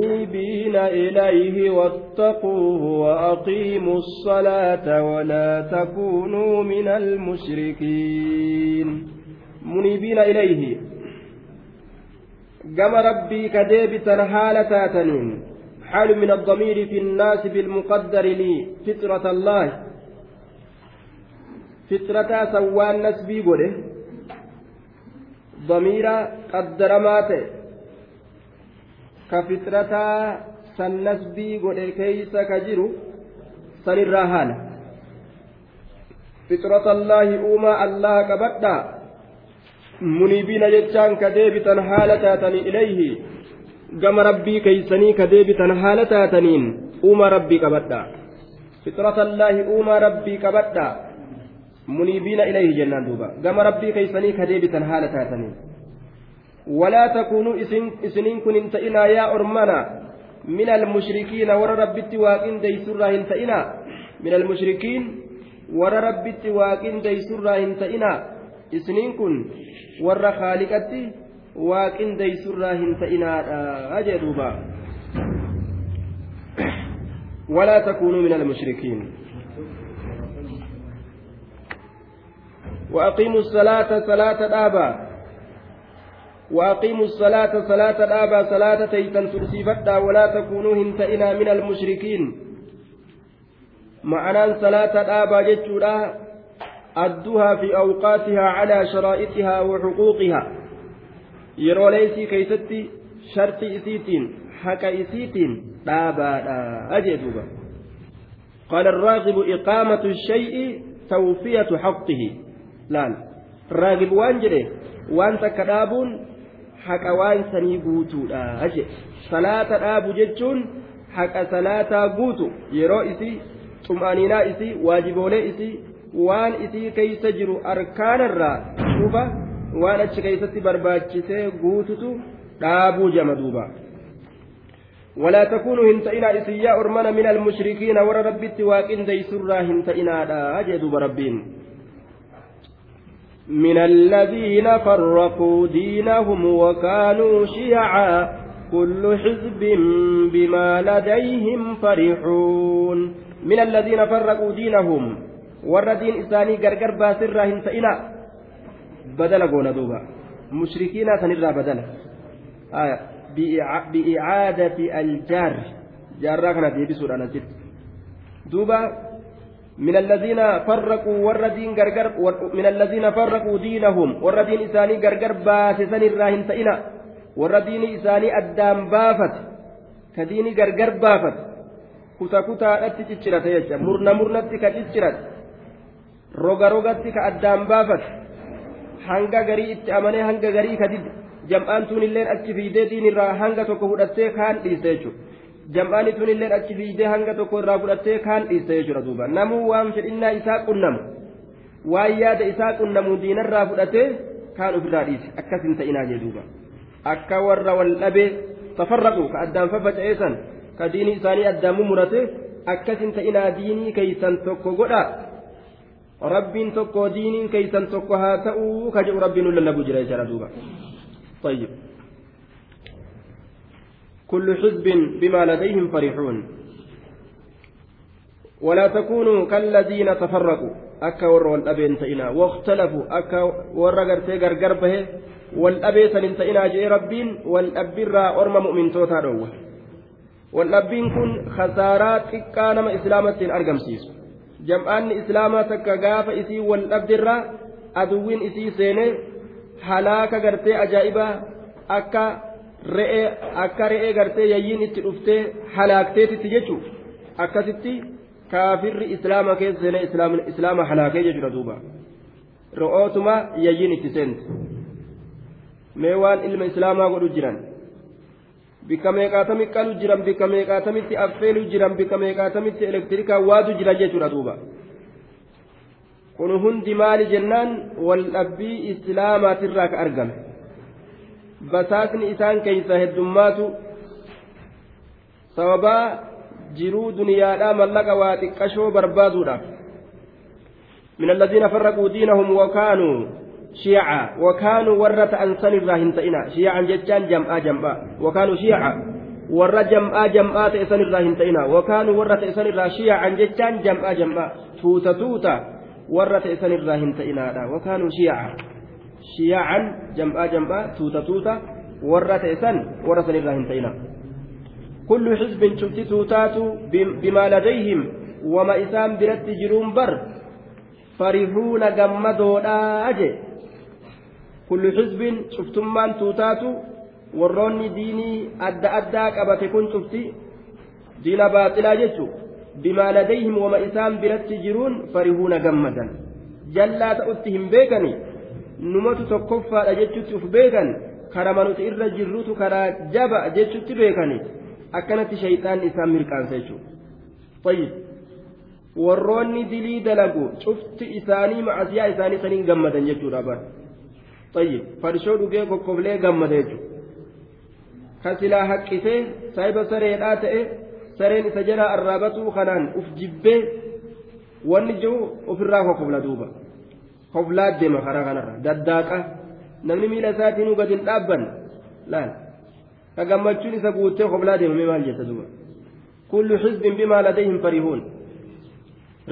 منيبين إليه واتقوه وأقيموا الصلاة ولا تكونوا من المشركين. منيبين إليه. قام ربي كديبة حالة تنين حال من الضمير في الناس بالمقدر لي فطرة الله. فطرة سوان نسبي قوله ضمير قدر ماته. Ka fitrataa san nasbii godhe keeysa ka jiru sanirraa haala fitrata allaahi uumaa allaha qabadhaa muniibiina jechaan ka deebitan haala taatanii ilayhi gama rabbii keeysanii ka deebitan haala taataniin uumaa rabbii qabadhaa fitrata allaahi uumaa rabbii qabadhaa muniibiina ilayhi jennaan duuba gama rabbii keeysanii ka deebitan haala taataniin ولا تكونوا إسنين كن انتئنا يا أرمنا. من المشركين ور ربت واقين ديسر انتئنا. من المشركين ور ربت واقين ديسر انتئنا. إسنين كن ور خالقتي واقين ديسر انتئنا. أجدوبا ولا تكونوا من المشركين. وأقيموا الصلاة صلاة الآباء وأقيموا الصلاة صلاة الآبا صلاة تيتن ترسيفتا ولا تكونوا هنتئنا من المشركين. معنى صلاة الآبا جتشورا أدوها في أوقاتها على شرائطها وحقوقها. keeysatti shartii isiitiin haqa isiitiin dhaabaadha ajee duuba قال الراغب إقامة الشيء توفية حقه. لا الراغب وانجره وانت كدابون haqa waan sanii guutuudha je salaata dhaabu jechuun haqa salaataa guutu yeroo isii xum'aniinaa isii waajiboolee isii waan isii keeysa jiru arkaanarraa duuba waan achi keeysatti barbaachisee guututu dhaabuu jama duuba ولا تكونوا هنتئنا إسيا أرمنا من المشركين ور ربي واقن دي سرا هنتئنا لا أجدوا بربين من الذين فرقوا دينهم وكانوا شيعا كل حزب بما لديهم فرحون. من الذين فرقوا دينهم والردين إساني قرقر باسر هنتئنا بدل قول دوبا مشركين سنرى بدل آية بإعادة الجار جارا كانت يبسور أنا دوبا من الذين فرقوا والردين غرغر من الذين فرقوا دينهم والردين إساني غرغر باسسن الراهن تئنا والردين إساني أدام بافت كديني غرغر بافت كتا كتا أتي تشرت يجا مرنا مرنا تك تشرت روغا روغا تك أدام بافت garii kadid jam'aan tun illeen achi fiidee diin irraa hanga tokko fudhattee kaan dhiiste jechuudha jam'aani tun illee achi fiidee hanga tokko irraa fudhattee kaan dhiiste jechuudha duuba namuu waan fedhinnaa isaa qunnamu waan yaada isaa qunnamu diinarraa fudhatee kaan ofirraa dhiise akkas hin ta'inaa jee duuba akka warra wal dhabee tafarraqu ka addaan faffaca'eessan ka diinii isaanii addaan mumurate akkas hin ta'inaa diinii keeysan tokko godha rabbiin tokko diiniin keeysan tokko haa ta'uu ka jedhu rabbiin nu lallabu jira jechaadha duuba طيب كل حزب بما لديهم فرحون. ولا تكونوا كالذين تفرقوا. أكا ور والأبين تئنا. واختلفوا. أكا ور غرتي غرغر به والأبي سنين تئنا جي ربين. والأبر أرم مؤمن توتا روه. والأبين كن خسارات كانما إسلامة أرقم سيسو جمعان إسلاما تكا غاف إسي والأبر أدوين إسي سيني هلاك غرتي أجائبا. أكا re'ee akka re'ee gartee yayyiin itti dhuftee halaakteetitti jechuun akkasitti kaafirri islaama keessa seenee islaama halaakee jechuudha duuba. Re'ootuma yayyiin itti seente. Mee waan ilma islaamaa godhu jiran bikka meeqaatami qalu jiran bikka meeqaatamitti affeelu jiran bikka meeqaatamitti elektirikaa waadu jiran jechuudha duuba. Kun hundi maali jennaan? Wal dhabbii islaamaatirraa ka argame. Basaasni isaan keeysa heddummaatu sababaa jiruu duniyaadhaa mallaqa waa xiqqashoo barbaaduudhaaf من الذين فرقوا دينهم وكانوا شيعا وكانوا ورة أنسان الراهن تئنا شيعا جتان جمعا جمعا وكانوا شيعا warra jam'aa jam'aa ta'e san irraa hin ta'ina wakaanuu warra ta'e san irraa shiyacan jechaan jam'aa jam'aa tuuta tuuta warra ta'e san irraa hin ta'inaadha wakaanuu shiyaca shiyacan jam'aa jam'aa tuuta tuuta warra ta'e san warra san irraa hin ta'ina kullu xizbin cufti tuutaatu bimaa ladayhim wama isaan biratti jiruun bar farihuuna gammadoodhaa je. Kullu xizbin cuftummaan tuutaatu warroonni diinii adda addaa qabate kun cufti diina baaxilaa jechuun bimaa ladayhim wama isaan biratti jiruun farihuuna gammadan. Jallaa ta'utti hin beekani numatu tokkoffaadha jechutti uf beekan karama nuti irra jirrutu karaa jaba jechutti beekani akkanatti shayxaan isaan mirqaansa jechuudha warroonni dilii dalagu cufti isaanii macasiyaa isaanii saniin gammadan jechuudha bara tayyib farshoo dhugee kokkoblee gammada jechuudha kan silaa haqqisee saahiba sareedhaa ta'e sareen isa jalaa arraabatuu kanaan uf jibbee wanni jiru ofirraa kokkobla duuba koblaa deema karaa kanarra daddaaqa namni miila isaatiin gadi hin dhaabban laal ka gammachuun isa guuttee koblaa deemame maal jetta duuba kullu xizbin bimaa ladayhim farihuun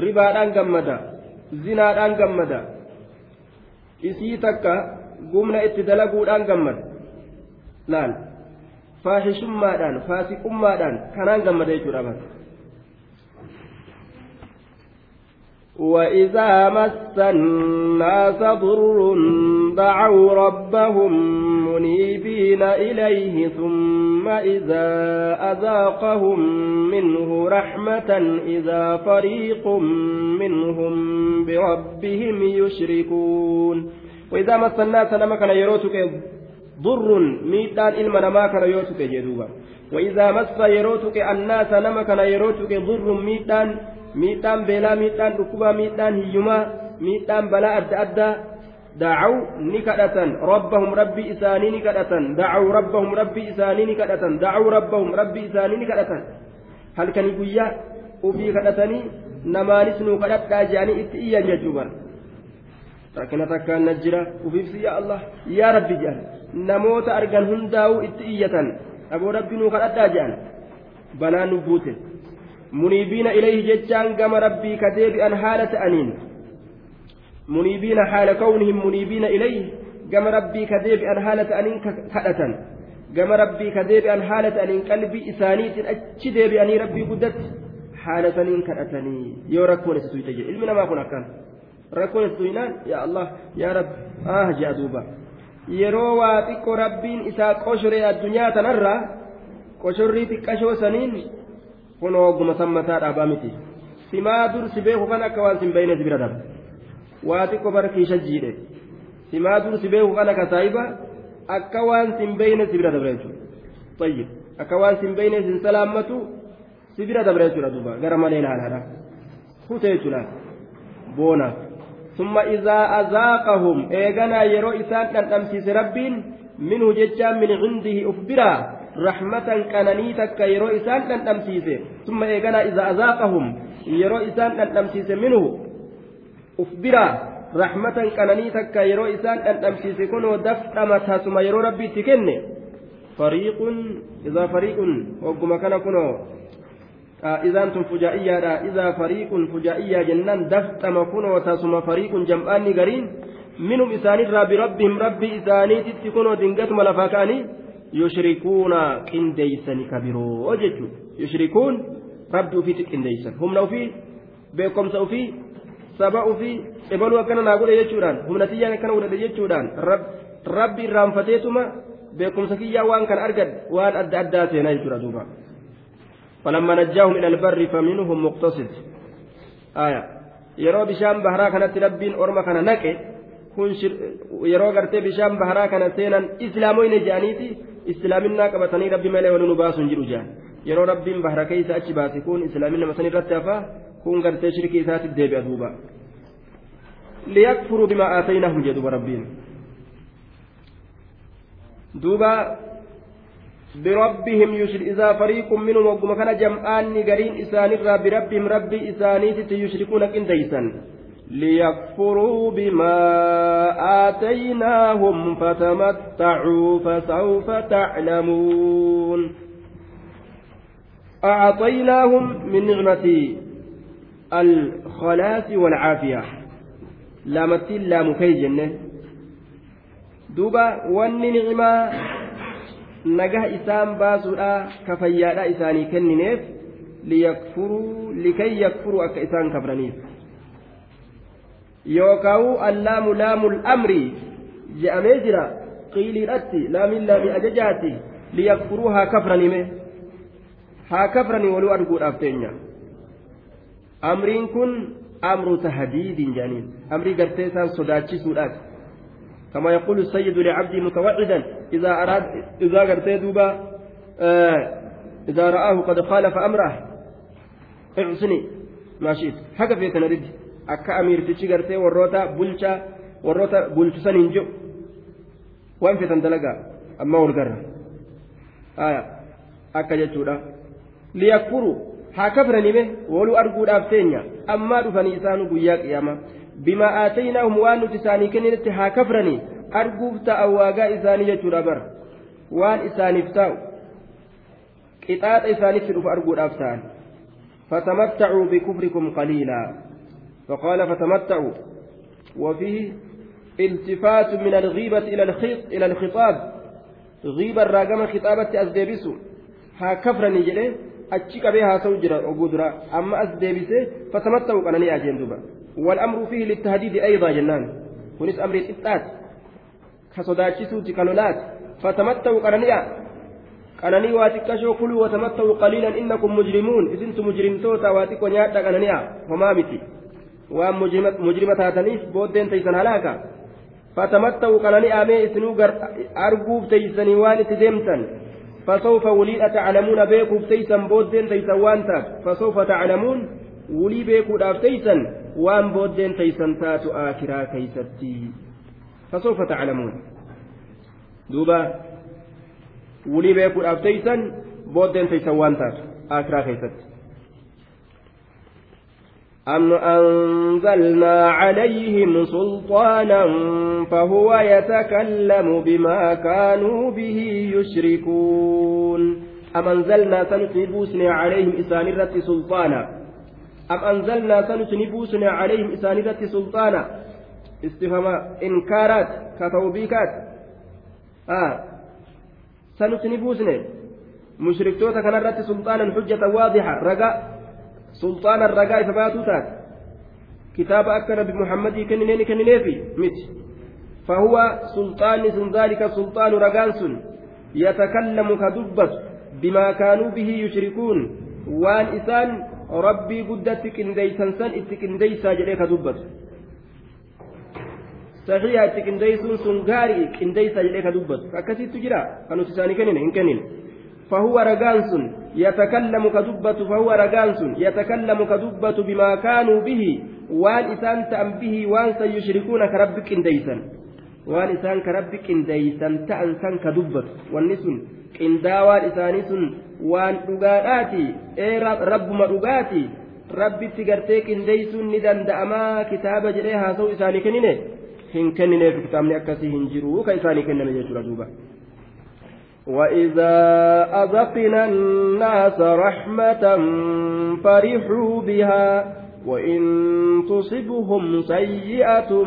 ribaadhaan gammada zinaadhaan gammada isii takka gumna itti dalaguudhaan gammada laal faahishummaadhaan faasiqummaadhaan kanaan gammada jechuudha bara وإذا مس الناس ضر دعوا ربهم منيبين إليه ثم إذا أذاقهم منه رحمة إذا فريق منهم بربهم يشركون. وإذا مس الناس لما كان يروتك ضر ميتان إلما نما كان يروتك جدوبا. وإذا مس يروتك الناس لما كان يروتك ضر ميتان miidhaan beelaa miidhaan dhukkubaa miidhaan hiyyumaa miidhaan balaa adda addaa dacaw ni kadhatan rabbahum rabbi isaanii ni kadhatan dacaw rabbahum rabbi isaanii ni kadhatan dacaw rabbahum rabbi isaanii ni kadhatan halkanii guyyaa ufii kadhatanii namaanis nuu kadhadhaa jedhanii itti iyyan jechuu bara rakkina takkaan na jira ufiifsi yaa allah yaa rabbi jedhan namoota argan hundaa'uu gama rabbii ka deebi'an haala ta'aniin muniibiina haala kawnihim muniibiina ilayhi gama rabbii ka deebi'an haala ta'aniin kadhatan gama rabbii ka deebi'an haala ta'aniin qalbii isaaniitiin achi deebi'anii rabbii guddatti haala saniin kadhatanii yoo rakkoon isa tuyte jedhe ilmi namaa kun akkaan rakkoon isa tuynaan yaa allah yaa rabbi ah jedha duuba yeroo waa xiqqoo rabbiin isaa qoshoree addunyaa tanarraa qoshorrii xiqqashoo saniin kun hogguma sammataa dhaabaa miti simaa dur si beeku kan akka waan sin bayne si bira darba waa xiqqo bara kiisha jiidhe simaa dur si beeku kan akka saayiba akka waan sin bayne si bira dabra jechuudha tayyib akka waan sin bayne sin salaammatu si bira dabra jechuudha duuba gara malee laalaadha kutee jechuudha boonaaf ثم إذا أذاقهم إيغانا يرو إسان أن أمسيس ربين منه ججا من عنده أخبرا رحمة كانني تك يرو إسان أن أمسيسه. ثم إيقنا إذا أذاقهم يرو إسان أن أمسيسه منه. أخبرا رحمة كانني تك يرو إسان أن أمسيسه كنو دفع متى ثم يرو ربي تكن فريق إذا فريق وقم كان كنو. إذا أنتم فجائية إذا فريق فجائية جنان دفتم كنو تسمى فريق جمعان قرين منهم إسان بربهم ربي إساني تتكنوا دنقت ملفاكاني. Yushrikuuna qindeeysani kabiroo jechuudha yushrikuun rabbi ufiitti qindeeysan humna ufii beekomsa ufii saba ufii ebaluu akkana naa godhe jechuudhaan humna tiyyaan akkana godhadhe jechuudhaan rabbi irraanfateetuma beekumsa kiyyaa waan kan argad waan adda addaa seenaa jechuudha duuba فلما نجاهم إلى البر فمنهم مقتصد آية yeroo bishaan baharaa kanatti rabbiin orma kana naqe kun yeroo gartee bishaan baharaa kana seenan islaamoyne jedhaniiti baasuun jedhu jaan yeroo rabbiin bahra keessa achi baase kun islaamin nama san irratti hafaa kun gartee shirkii isaatti deebi'a duuba liyakfuruu bimaa aataynahum jedhuba rabbiin duuba بربهم يشرك إذا فريق منهم وقم كان جمعان قرين إسان بربهم ربي إسانيت يشركون كنديسا ليكفروا بما آتيناهم فتمتعوا فسوف تعلمون. أعطيناهم من نعمة الخلاص والعافية. لامتين لام كي جنة دوبا واني نعمة نجاه إسام باسودا كفيادا إساني كننيف ليكفروا لكي يكفروا أك إسان كفرنيف يوكاو اللام لام الأمر جاء جرا قيل أتي لام لام أججاتي ليكفروها كفرني haa kafranii waluu arguudhaaf teenya amriin kun amru tahdiidin jedhaniin amrii gartee isaan sodaachisuudhaati كما يقول السيد لعبده متوعدا إذا أراد إذا قرتي دوبا آه إذا رآه قد خالف أمره اعصني. ما شئت. حق في تنرد akka amiirtichi gartee warroota bulcha warroota bulchu san hin jiru. Waan fetan dalagaa ammaa ol garra. Akka jechuudha. Liyakkuru haa kafranime waluu arguudhaaf teenya. Ammaa dhufanii isaanu guyyaa qiyama bimaa aataynaahum waan nuti isaanii kenninetti haa kafranii arguuf ta'a waagaa isaanii jechuudha bara. Waan isaaniif ta'u qixaaxa isaanitti dhufa arguudhaaf ta'an. Fatamattacuu bikufrikum qaliilaa. فقال فتمتعوا. وفيه التفات من الغيبة إلى الخيط إلى الخطاب. غيبة الراقمة خطابة أزديبسو ها qabee haasa'u jira oguu dura amma as deebisee fatamatta'u qananii ajeen duba والأمر فيه للتهديد أيضا جنان. كنس أمر الإبطات كصداتشسو تكالولات. فتمتعوا قرنيا قرني واتكشوا كلوا وتمتعوا قليلا إنكم مجرمون. إذ أنتم مجرمتوتا واتكوا نياتا قرنيا وما متي. Waan mujrima taataniif booddeen taysan halaaka? Fatamatta'u qananii amee isinuu arguuf teeysanii waan itti deemtan? فسوف ولي تعلمون بيكو تيسا بودين تيسا وانتا فسوف تعلمون ولي بيكو داف تيسا وان بودين تيسا تاتو آكرا كيستي فسوف تعلمون دوبا ولي بيكو داف تيسا بودين تيسا وانتا آكرا كيستي أم أنزلنا عليهم سلطانا فهو يتكلم بما كانوا به يشركون أم أنزلنا سنتنبوسنا عليهم إسانرة سلطانا أم أنزلنا سنتنبوسنا عليهم إسانرة سلطانا استفهام إنكارات كتوبيكات. آه. سنتنبوسنا مشركتوتا كان سلطانا حجة واضحة رجاء. Baatuu taate kitaaba akka nabi muhammadii kennineeni kennineefi miti fahuwa sulxaanni sun daalika sulxaanu ragaan sun yatakallamu ka dubbatu bimaa kaanuu bihi yushrikuun waan isaan rabbii guddatti qindeeysan san itti qindeeysaa jedhee ka dubbatu saxiiha itti qindeeysuun sun gaarii qindeeysaa jedhee ka dubbatu akkasittu jira kan nuti isaanii kennine hin kennine فهو رجانس يتكلم كدبة فهو رجانس يتكلم كدبة بما كانوا به وان إسان تأم به وان سيشركون كربك إنديسا وان إسان كربك إنديسا تأنسان كدبة والنسن isaanii sun waan dhugaadhaati ee rabbuma dhugaati rabbitti gartee qindeeysuun ni danda'amaa kitaaba jedhee haasa'u isaanii kennine hin kennineef kitaabni akkasii hin jiru ka isaanii kenname jechuudha duuba. وإذا أذقنا الناس رحمة فرحوا بها وإن تصبهم سيئة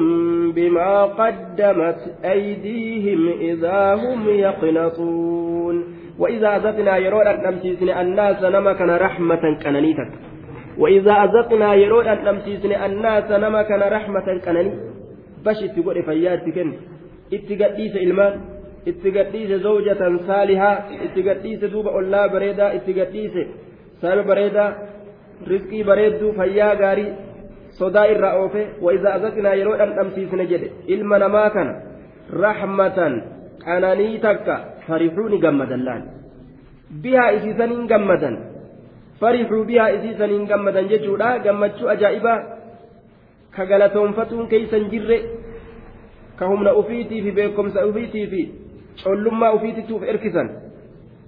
بما قدمت أيديهم إذا هم يقنطون وإذا أذقنا يرون نمسيسن الناس نمكن رحمة كنانيتك وإذا أذقنا يرون نمسيسن الناس نمكن رحمة كناني بش تقول فياتك اتقديس إلمان itti gadhiise zawjatan saalihaa itti gadhiise duuba ollaa bareedaa itti gadhiise saaba bareedaa rizqii bareedduu fayyaa gaarii sodaa irraa oofe wa'iza azaqnaa yeroo dhandhamsiisne jedhe ilma namaa kana rahmatan qananii takka farixuu ni gammadan laan bihaa isiisaniin gammadan farixuu bihaa isiisaniin gammadan jechuudha gammachuu ajaa'ibaa ka galatoonfatuun keeysan jirre ka humna ufiitii fi beekomsa ufiitii fi collummaa ufiitituuf erkisan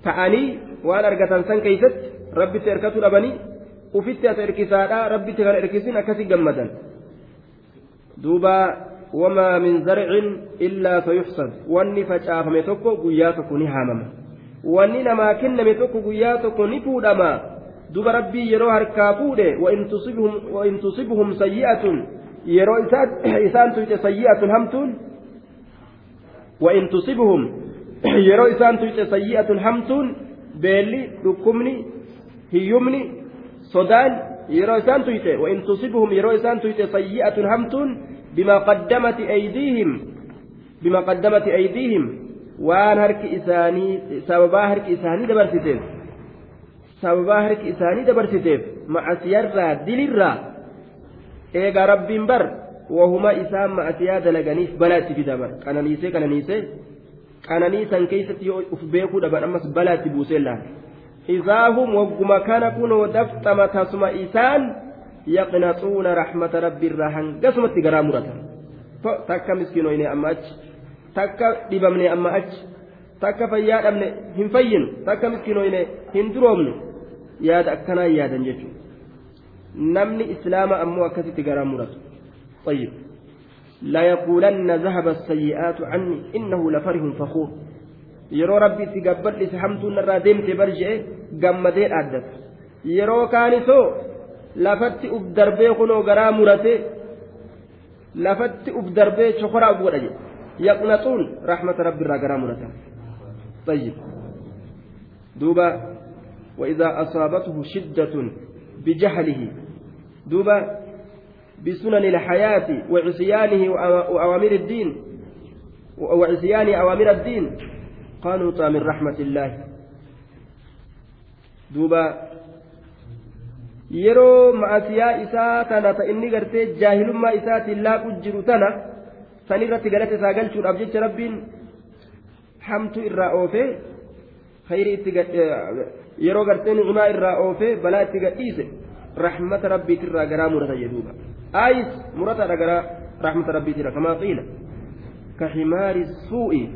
ta'anii waan argatan san keeysatti rabbitti erkatu dhabanii ufitti as erkisaadha rabbitti kan erkisin akkasii gammadan duuba wamaa min zarcin illaa sayuxsad wanni facaafame tokko guyyaa tokko ni haamama. Wanni namaa kenname tokko guyyaa tokko ni fuudhama. Duba rabbii yeroo harkaa fuudhe wain tusibhum sayyi'atun. Yeroo isaan tuyxe sayyi'atun hamtuun وإن تصبهم isaan tuyxe sayyi'atun hamtuun beelli dhukkubni hiyyumni sodaan yeroo isaan tuyxe وإن تصبهم isaan tuyxe sayyi'atun hamtuun بما قدمت أيديهم بما قدمت أيديهم waan harki isaanii sababaa harki isaanii dabarsiteef sababaa harki isaanii dabarsiteef macasiyarraa dilirraa eegaa rabbiin bar wahuma isaan ma'asiyaa dalaganiif balaa itti fida bar qananiisee qananiisee qananiisan keessatti yoo uf beekuu dhaban ammas balaa itti buusee laala isaahum wagguma kana kunoo daftama tasuma isaan yaqnaxuuna raxmata rabbiirraa hangasumatti garaa muratan takka miskiinoyne amma achi takka dhibamne amma achi takka fayyaa dhabne hin fayyinu takka miskiinoyne hin duroomnu yaada akkanaa yaadan jechuudha namni islaama ammoo akkasitti garaa muratu طيب لا يقولن ذهب السيئات عني إنه لفرح فخور yeroo rabbi itti gabbadhise hamtuun irraa deemte barje'e gammadee dhaaddata yeroo kaanisoo lafatti uf darbee kunoo garaa murate lafatti uf darbee chokoraa uf godha jedhe yaqnaxuun rahmata rabbi irraa garaa murata طيب دوبا وإذا أصابته شدة بجهله دوبا بسنن الحياة وعصيانه وأوامر الدين وعصيان أوامر الدين قنط من رحمة الله دوبا tana ta inni gartee jaahilummaa isaatiin laaqu jiru tana san irratti galata isaa galchuudhaaf jecha rabbiin hamtu irraa oofee khayri itti yeroo gartee ni'imaa irraa oofee balaa itti gadhiise rahmata rabbiitirraa garaa murata jedhuuba aayis murataadha garaa rahmata rabbiitirra kamaa qiila كحمار السوء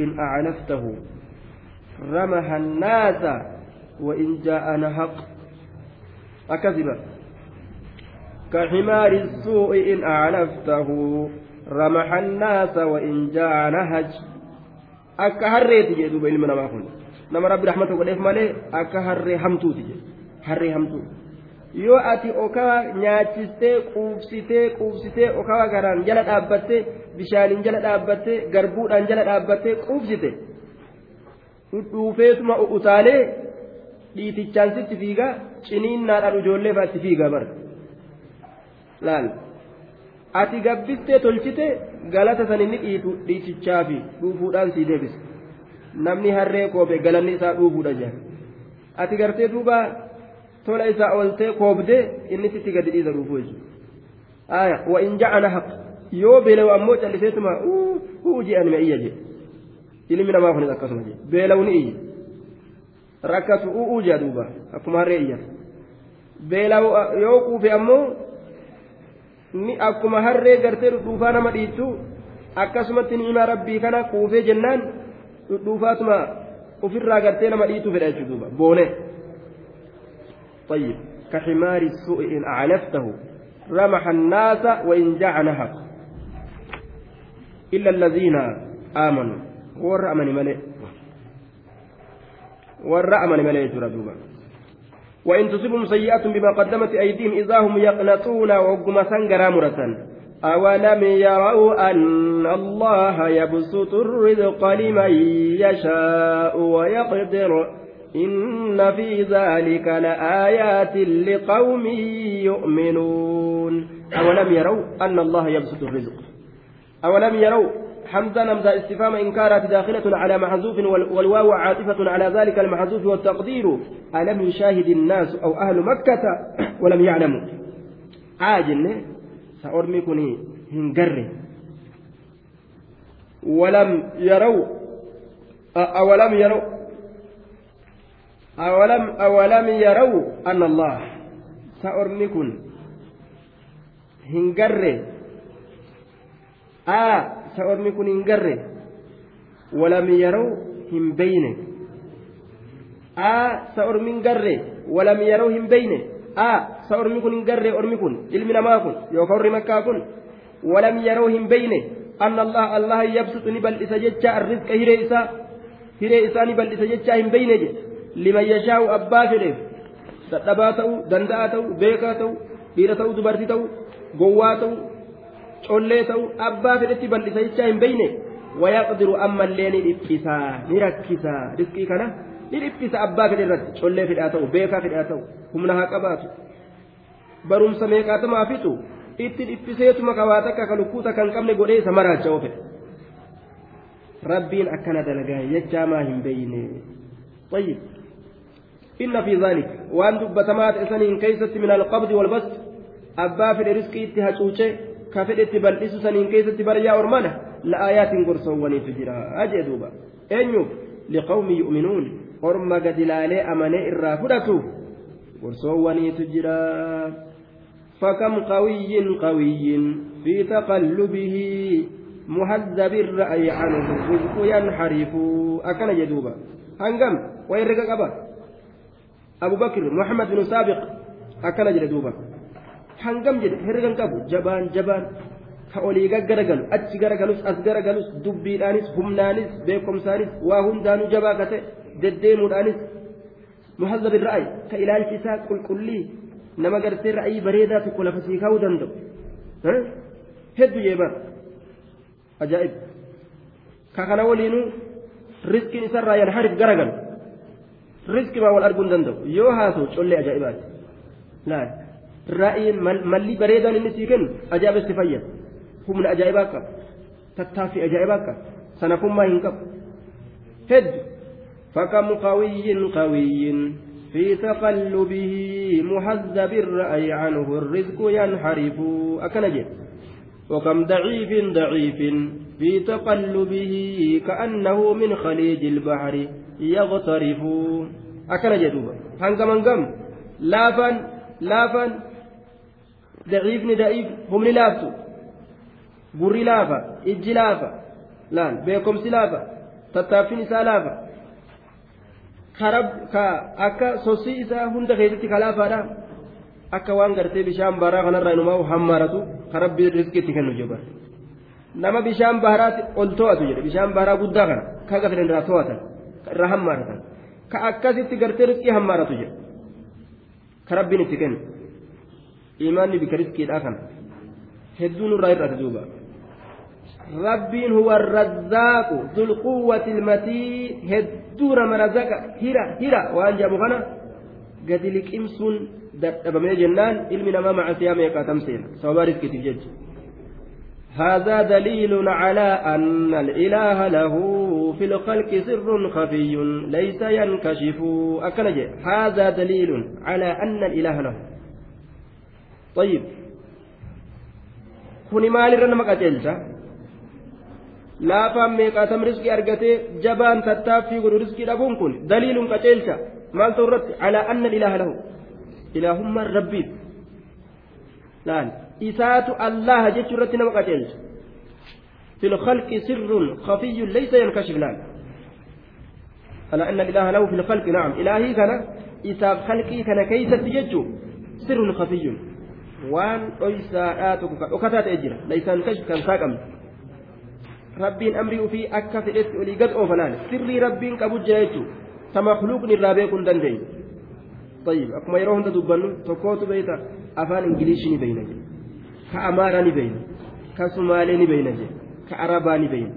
إن أعنفته رمح الناس وإن جاء نهق. أكذب كحمار السوء إن أعنفته رمح الناس وإن جاء نهج. هريت جدوب علم نما كن نما ربي رحمته وليف مالي أكا هري همتو تجي هري همتو yoo ati okaa nyaachistee quubsitee quubsitee okaa garaan jala dhaabbattee bishaaniin jala dhaabbattee garbuudhaan jala dhaabbattee quubsite dhudhuufeetuma utaalee dhiitichaan sitti fiigaa ciniinnaadhaan ijoollee fa'aatti fiigaa bara. Laal. Ati gabbistee tolchite galata san inni dhiitu dhiitichaa fi dhuufuudhaan sii deebise. Namni harree koobe galanni isaa dhuufuudha jaa ati gartee duuba tola isaa ooltee koobdee inni sitti gadi dhiisa dhuufuu jechuudha aya wa in ja'ana haq yoo beelawu ammoo calliseetuma uu je'an iyya jedhe ilmi namaa kunis akkasuma jedhe beelawu ni iyya rakkatu uu jea duuba akkuma harree iyyan beelawu yoo quufe ammoo ni akkuma harree gartee dhudhuufaa nama dhiittu akkasumatti ni'imaa rabbii kana quufee jennaan dhudhuufaatuma ofirraa gartee nama dhiitu fedha jechuudha boonee. طيب كحمار السوء إن أعلفته رمح الناس وإن جاع نهق إلا الذين آمنوا. والرأمن ملئ. والرأمن ملئ جردوبا وإن تصبهم سيئة بما قدمت أيديهم إذا هم يقنطون وقم سنجر مرة أولم يروا أن الله يبسط الرزق لمن يشاء ويقدر إن في ذلك لآيات لقوم يؤمنون. أولم يروا أن الله يبسط الرزق؟ أولم يروا حمزة نمزة استفهام إنكارات داخلة على محذوف والواو عاطفة على ذلك المحذوف والتقدير. ألم يشاهد الناس أو أهل مكة ولم يعلموا عاجل سأرمي كني هنجر. ولم يروا أولم يروا أولم أولم يروا أن الله سأرمي كن هنجر آه سأرمي كن هنجر ولم يروا هم بينه آه سأرمي هنجر ولم يروا هم بينه آه سأرمي كن هنجر أرمي كن علمنا ما كن يوكر مكة كن ولم يروا هم بينه أن الله الله يبسط نبل إسجد الرزق هيري إسا هيري إسا نبل إسجد هم بينه liman yashaa'u abbaa fedheef dadhabaa ta'u danda'aa ta'u beekaa ta'u dhiira ta'u dubartii ta'u gowwaa ta'u collee ta'u abbaa fedhetti bal'isa jechaa hin beeyne wayaqdiru ammallee ni dhiphisaa ni rakkisaa riskii kana ni dhiphisa abbaa fedhe irratti collee fedhaa ta'u beekaa fedhaa ta'u humna haa qabaatu barumsa meeqaatamaa fixu itti dhiphiseetuma qabaa takka ka lukkuuta kan qabne godhee isa maraacha'oo fedhe rabbiin akkana dalagaa jechaa maa hin beeyne طيب إن في ذلك. وأن دبتمات إسنين كيست من القبض والبسط. أبا في الرزق اتهاتوشي كفر اتبالإسو سنين كيست بريا أرمانة لآيات قرصواني تجرى أجدوبا أنيو. لقوم يؤمنون. أرمى قد لالي أمني إرافدتو قرصواني تجرى فكم قوي قوي في تقلبه. مهذب الرأي عنه. الرزق ينحرف أكن جدوبا هنقم ويرقى قبا. أبو بكر محمد بن سابق أكن جدوبا هنقم جد هرقا قبو جبان جبان كأولي غرغلو أتش غرغلوس أس غرغلوس دبيرانيس همنانيس بيكمسانيس واهم دانو جبا كته دديمودانيس مهذب الرأي كإلال كساك كل كلي nama gartee ra'ayii bareedaa tokko lafa sii kaa'uu danda'u. Hedduu jeeban ajaa'ib. Ka kana waliinuu riskiin isarraa yanharif garagalu. Hin danda'u yoo haasa'u collee ajaa'ibaati laal ra'ayiin malli bareedaan inni sii kennu ajaa'ibatti fayyada humna ajaa'ibaa qaba tattaaffii ajaa'ibaa qaba sanafummaa hin qabu hedduu fakka muqawiyyin qawiyyin في تقلبه مهذب الرأي عنه الرزق ينحرف أكنجد وكم ضعيف ضعيف في تقلبه كأنه من خليج البحر يغترف أكنجد هنقم هنقم لافا لافا ضعيف ضعيف هم لافتو بري لافا إج لافا لأن بيكم سلافا تتافين سالافا ka akka sosii isaa hunda keessatti kalaafaadha akka waan gartee bishaan baraa kanarraa inumaa hammaaratu ka rabbi riskiitti kennu jeba nama bishaan baharaatti ol to'atu jedhe bishaan baraa guddaa kana ka gafilan irraa to'atan irraa hammaaratan ka akkasitti gartee riskii hammaaratu jedhe ka rabbiin itti kennu imaanni bika riskiidhaa kana hedduu nurraa hir'ate duuba rabbiin huwa arrazzaaqu dulquwwati ilmatii hedduu nama razaqa hira hira waan jedhamu kana gadi liqimsuun dadhabamee jennaan ilmi namaa macasiyaa meeqaa tamseen sababa riskiitiif jecha هذا دليل على أن الإله له في الخلق سر خفي ليس ينكشف أكنج هذا دليل على أن الإله له طيب كوني مال رنمك أجلتا laafaan meeqaatam riskii argatee jabaan tattaaffii godhu riskii dhabuun kun daliiluun qaceelcha maal ta'u irratti alaa anna ilaaha lahu ilaahummaan rabbiif laal isaatu allaha jechuu irratti nama qaceelcha في الخلق سر خفي ليس ينكشف لأن على أن الإله له في الخلق نعم إلهي كان إساب خلقي كان كيسة يجو سر خفي وان أيسا آتك وكتات أجرا ليس ينكشف كان ساقم akka fedhetti olii gad oofalaan sirrii rabbiin qabu jira jechuudha ta makluuqni irraa beekuu hin dandeenye طيب afaan ingiliishii ni beeyna jedhe ka amaaraa ni beeyna ka sumaalee ni beeyna jedhe ka arabaa ni beeyna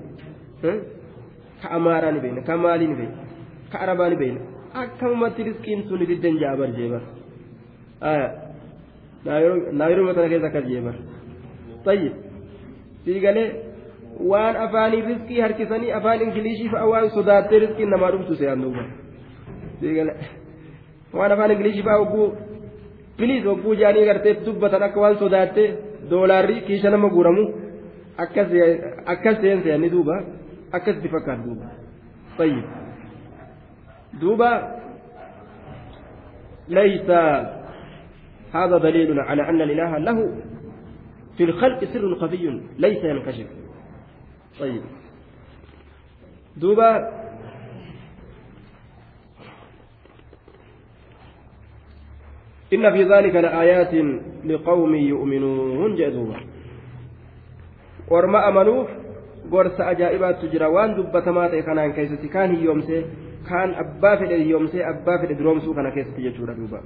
ka amaaraa ni beeyna ka maalii ni beeyna ka arabaa ni beeyna akkamumatti riskiin sun diddan jaabar jeebar naayiroo tana keessa akkas jeebar طيب fiigalee waan afaanii riskii harkisanii afaan ingilishii fa'a waan sodaattee riskiin namaa dhuftu se'an duuba waan afaan ingilishii fa'a hogguu piliis hogguu jaanii gartee dubbatan akka waan sodaattee doolaarrii kiisha nama guuramu akkas seen se'anii duuba akkas itti fakkaatu duuba طيب دوبا ليس هذا دليل على أن الإله له في الخلق سر خفي ليس ينكشف طيب دوبا إن في ذلك لآيات لقوم يؤمنون جدوبا ورما أمنوف gorsa ajaa'ibaatu jira waan dubbatamaa ta'e kanaan keessatti kaan hiyyoomsee kaan abbaa fedhe hiyyoomsee abbaa fedhe duroomsuu kana keessatti jechuudha duuba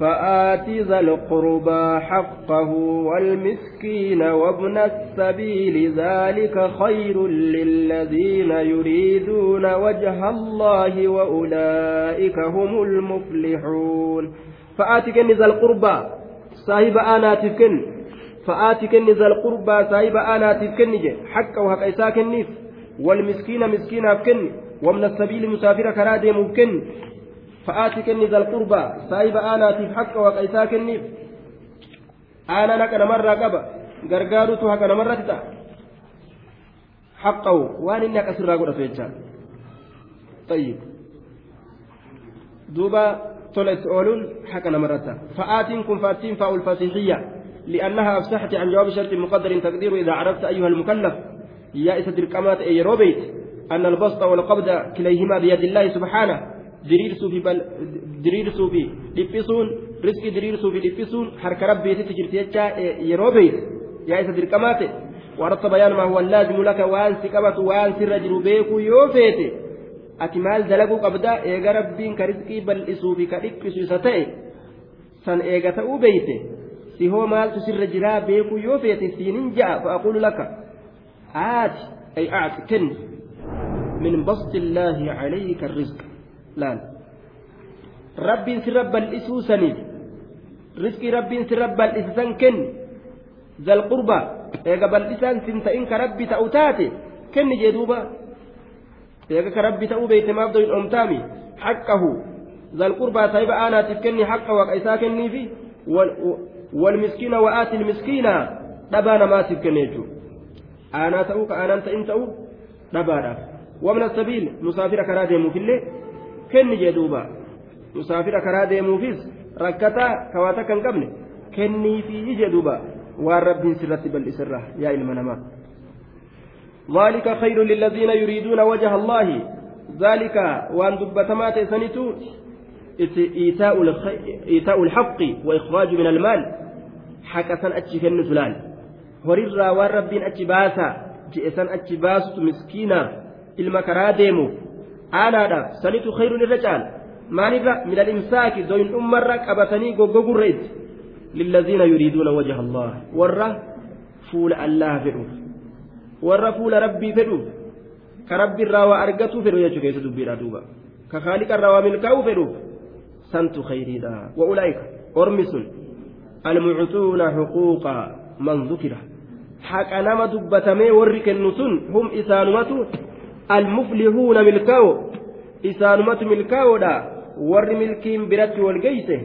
فآت ذا القربى حقه والمسكين وابن السبيل ذلك خير للذين يريدون وجه الله وأولئك هم المفلحون فآت كن ذا القربى صاحب أنا تفكن فآت كن ذا القربى صاحب أنا تفكن حقه وحق إساء كنيف والمسكين مسكين أفكن ومن السبيل مسافر كرادي ممكن fa'aati kenni zalqurbaa saahiba aanaatiif haqa waaqa isaa kenniif aanaan haqa namarraa qaba gargaarutu haqa namarratti ta'a haqqahu waan inni haqa sirraa godhatu jechaa طيب دوبا طلعت أولون حق نمرتها فآتين كن فاتين فاء الفاتحية لأنها أفسحت عن جواب شرط مقدر تقدير إذا عرفت أيها المكلف يا إسد الكمات أي روبيت أن البسط والقبض كليهما بيد الله سبحانه fi dhiphisuun riskii diriirsuu fi dhiphisuun harka rabbiititti jirti jecha yeroo beeyte yaa isa dirqamaa ta'e warra bayaan maa huwa laazimu laka waan si qabatu waan sirra jiru beekuu yoo feete ati maal dalaguu qabda? Eega rabbiin ka rizqii bal'isuu fi ka dhiphisu isa ta'e san eega ta'uu beeyte? Si hoo maaltu sirra jiraa beekuu yoo feete siinin ja'a fa'aquulu laka. Aati ay aati kenni. Min basti illaahi calayka rizqa laal. Rabbiin sirra bal'isuu saniif rizqii rabbiin sirra bal'isa san kenni. Zal qurba eega bal'isaan sin ta'in ka rabbi ta'u taate kenni jee duuba? Omtaami haqqahu zalqurbaa saahiba aanaatiif kenni haqqa waaqa isaa kenniifi walmiskiina wa'aati ilmiskiina dhabaa namaatiif kenne jechuudha aanaa ta'uu ka aanaan ta'in ta'uu dhabaadhaaf wamna sabiil musaafira karaa deemuufillee kenni jee duuba musaafira karaa deemuufis rakkataa kawaa takka hin qabne kenniifii jee duuba waan rabbiin sirratti bal'isirra yaa ilma namaa ذلك خير للذين يريدون وجه الله ذلك وأن دبتما تسنتو إيتاء, إيتاء الحق وإخراج من المال حكسا أتشي كن فلان ورر ورب أتشي باسا جئسا أتشي باسة مسكينة المكرا ديمو aanaadhaaf sanitu khayruun irra caala maalirra min alimsaaki doyin dhummarra qabatanii goggogurra itti lilladhiina yuriiduuna wajha allah warra fuula allaha fedhuuf warra fuula rabbii fedhuuf ka rabbi irraa waa argatuu fedhu jechuu keessa dubbiidha duuba ka khaaliqa irraa waa milkaa'uu fedhuuf santu khayriidha wa ulaa'ika ormi sun almucutuuna xuquuqa man dhukira haqa nama dubbatamee warri kennu sun hum isaanumatu المفلحون ملكاو إسانمة ملكاو دا ور ملكين برت والجيسه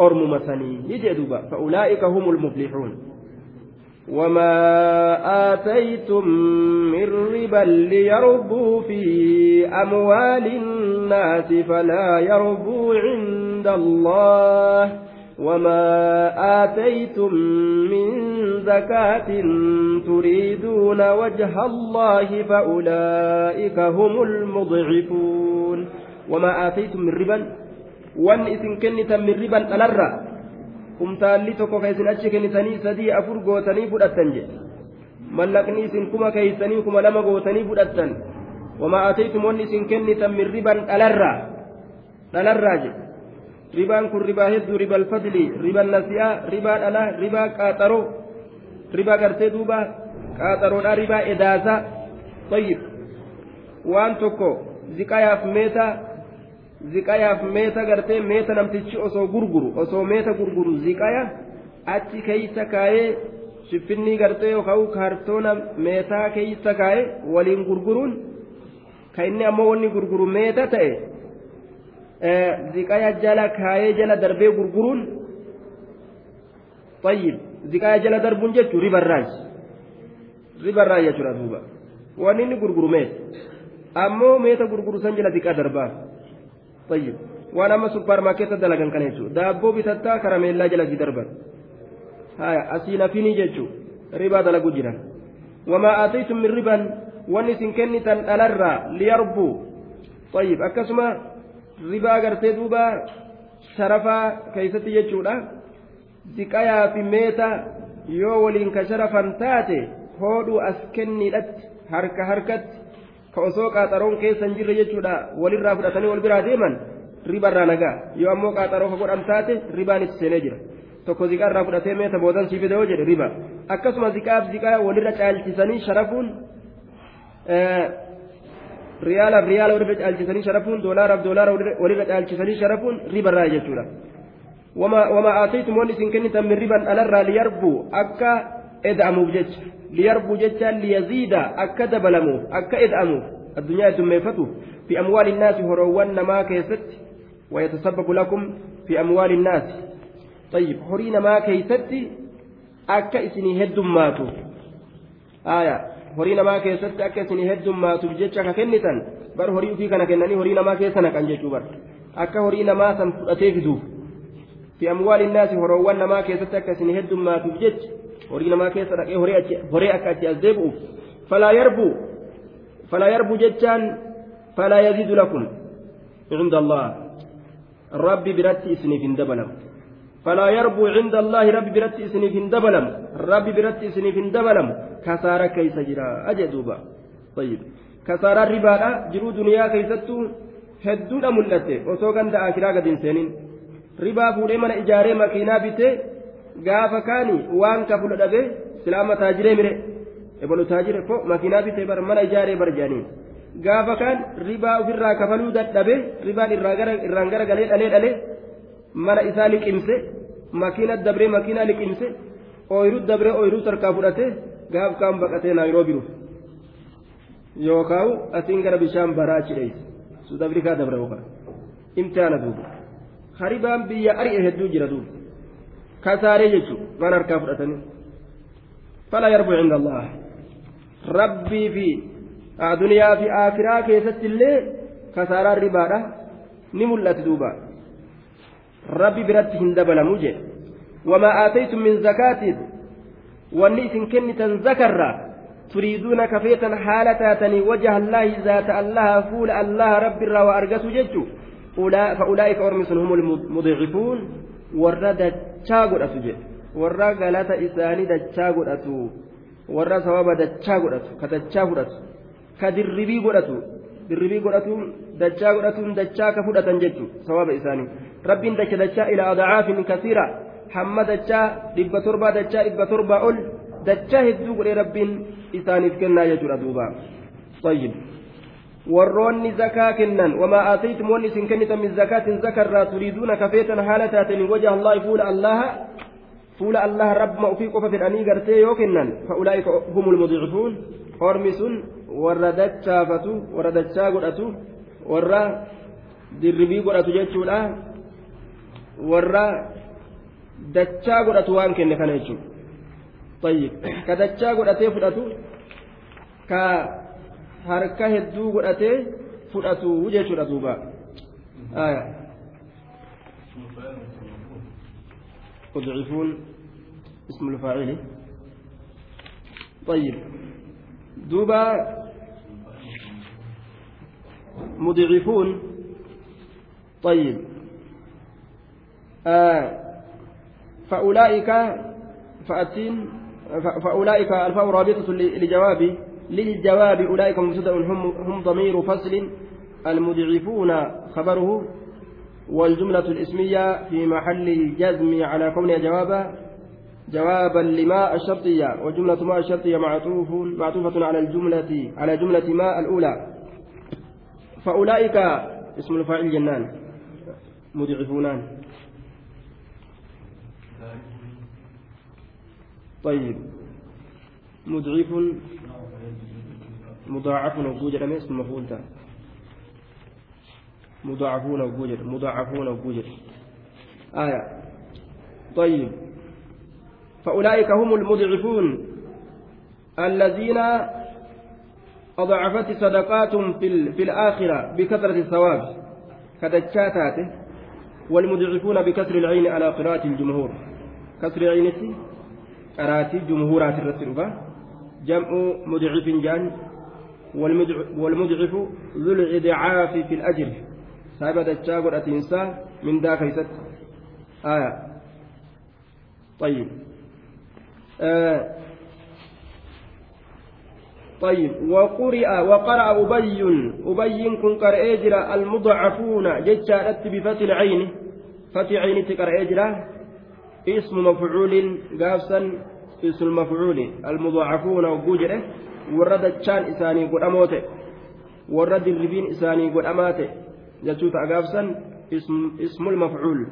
أرم مسني يجدوبا فأولئك هم المفلحون وما آتيتم من ربا ليربوا في أموال الناس فلا يربوا عند الله وما آتيتم من زكاة تريدون وجه الله فأولئك هم المضعفون وما آتيتم من ربا وان إذن كنتا من ربا الألرى kumtaalli tokko ka isin achi kennitanii sadii afur gootanii fudhattan jedhe mallaqni isin kuma keeysanii kuma lama gootanii fudhattan wamaa ataytum wanni isin kennitan min riban dhalarraa dhalarraa jedhe ribaan kun ribaa hedduu riba alfadli riba nasi'aa ribaa dhalaa ribaa qaaxaroo ribaa gartee duuba qaaxaroodhaa ribaa edaasaa tayyib waan tokko ziqayaaf meeta ziqayaaf meeta gartee meeta namtichi osoo gurguru osoo meeta gurguru ziqaya achi keeysa kaayee shiffinnii gartee yookaan kaartoona meetaa keeysa kaayee waliin gurguruun ka inni ammoo wanni gurguru meeta ta'e ziqaya jala kaayee jala darbee gurguruun tayyib ziqaya jala darbuun jechuun ribarraaj ribarraaj jechuudha duuba wanni inni gurguru meeta ammoo meeta gurguru san jala ziqaa darbaa waan amma supparmaarkeetta dalagan kana jechuudha daabboo bitattaa karameellaa jala si darban haya asii nafinii jechuun ribaa dalaguu jiran wamaa aataytum min riban wanni isin kennitan dhalarraa liyarbuu tayyib akkasuma ribaa gartee duuba sharafaa keeysatti jechuudha ziqayaa fi meeta yoo waliin ka sharafan taate hoodhuu as kenniidhatti harka harkatti ka osoo qaaxaroon keessa hin jirre jechuudha walirraa fudhatanii wal biraa deeman ribarraa nagaa yoo ammoo qaaxaroo godhan taate ribaan itti seenee jira tokko ziqaarraa fudhatee meeta boodan sii fide yoo jedhe riba akkasuma ziqaaf ziqaa walirra caalchisanii sharafuun riyaalaaf riyaala walirra caalchisanii sharafuun doolaaraaf doolaara walirra caalchisanii sharafuun ribarraa jechuudha wama aataytum wanni isin kennitan min riban dhalarraa liyarbuu akka eda'amuuf jecha liyarbuu jecha liyaziida akka dabalamuuf akka eda'amuuf addunyaa heddummeeffatuuf fi amwaali innaasi horoowwan namaa keessatti ويتسبب لكم في أموال الناس. طيب هرينا ما كيستي أكا إسني هدم ماتوا آية. هرينا ما كيستي أكا إسني هدم ماتوا بجيتشا كنتا بر هريو في كان كنني هرينا ما كيسنا كان جيتشو بر. أكا هرينا ما سنفتيفدو في أموال الناس هروان ما كيستي أكا إسني horii namaa keessa dhaqee horee akka achi as deebi'uuf falaa yarbu jechaan falaa yaziidu lakum cinda allah rabbi biratti isiniif hin dabalamu. Falaa yarbu cinda allahi rabbi biratti isiniif hin dabalamu. Rabbi biratti isiniif hin dabalamu. Kasaara keeysa jira. Aje duuba. Kasaara kasaaraan ribaadha jiruu duniyaa keeysattu hedduudha mul'atte osoo ganda akiraa gad hin seenin. Ribaa fuudhee mana ijaaree makiinaa bitee gaafa kaani waan kafula dhabe silaama taajiree mire ebolu taajire ko makiinaa bitee bar mana ijaaree bar jedhaniin gaafa kaan ribaa ofirraa kafaluu dadhabe ribaan irraan gara galee dhalee dhalee mana isaa liqimse makiina dabree makiinaa liqimse ooyiruu dabree ooyiruu sarkaa fudhate gaaf kaan baqatee naayiroobiru yookaan asiin gara bishaan baraachi dheeyse suud afrikaa dabre yookaan imtihaana duuba haribaan biyya ari'e hedduu jira duuba fala yarbu cinda allah rabbii fi duniyaa fi akiraa keessatti illee kasaaraan ribaadha ni mul'atu duuba rabbi biratti hin dabalamu jedhe wamaa aataytum min zakaatiin wanni isin kennitan zakarraa turiiduuna kafeetan haala taatanii wajaha allaahi zaata allaha fuula allaha rabbiirraa waa argatu jechu fa'ulaa'ika ormi sun humul mudicifuun warra dachaa godhatu jedhe warra galata isaanii dachaa godhatu warra sababa dachaa godhatu ka dachaa fudhatu ka dirribii godhatu dirribii godhatuun dachaa godhatuun dachaa ka fudhatan jechu sababa isaanii rabbiin dacha dachaa ila adacaafin kasiira hamma dachaa dhibba torbaa dachaa dhibba torbaa ol dachaa hedduu godhee rabbiin isaaniif kennaa jechuudha duuba طيب warroonni zakaa kennan wamaa aataytum wanni isin kennitan min zakaatin zakarraa turiiduuna kafeetan haala taatanii wajaha allaahi fuula allaha fuula allaha rabbuma ufii qofa fedhanii gartee yoo kennan fa'ulaa'ika humul mudicifuun ormi sun warra dachaafatu warra dachaa godhatu warra dirribii godhatu jechuudha warra dachaa godhatu waan kenne kana jechuudha طيب ka dachaa godhatee fudhatu ka harka hedduu godhatee fudhatu jechuudha duuba. Aya. مضعفون اسم الفاعل طيب دوبا مضعفون طيب آه فأولئك فأتين فأولئك الفاء رابطة لجواب للجواب أولئك مبتدأ هم, هم ضمير فصل المضعفون خبره والجملة الاسمية في محل الجزم على كونها جوابا جوابا لما الشرطية وجملة ما الشرطية معطوف معطوفة على الجملة على جملة ما الأولى. فأولئك اسم الفاعل جنان مضعفونان طيب مضعف. مضاعف وجوجر اسم مفعول مضاعفون وجوجر مضاعفون وجوجر آية. طيب. فأولئك هم المضعفون الذين أضعفت صدقات في, في الآخرة بكثرة الثواب كدجاتاته والمضعفون بكسر العين على قراءة الجمهور. كسر عينتي قراءة جمهورات الرسل جمع مضعف جان والمضعف ذو الإضعاف في الأجر. صاحب دجاغر أتنسى من ذاك آية. طيب. طيب. وقرئ وقرأ أبي أبي كن قرأ المضعفون جتشارت بفتح العين فتح عين تقرأ اسم مفعول قافسا اسم المفعول المضاعفون وجوجره ورد تشان إساني قد أموته ورد الربين إساني قد أماته جتشوت أقافسا اسم اسم المفعول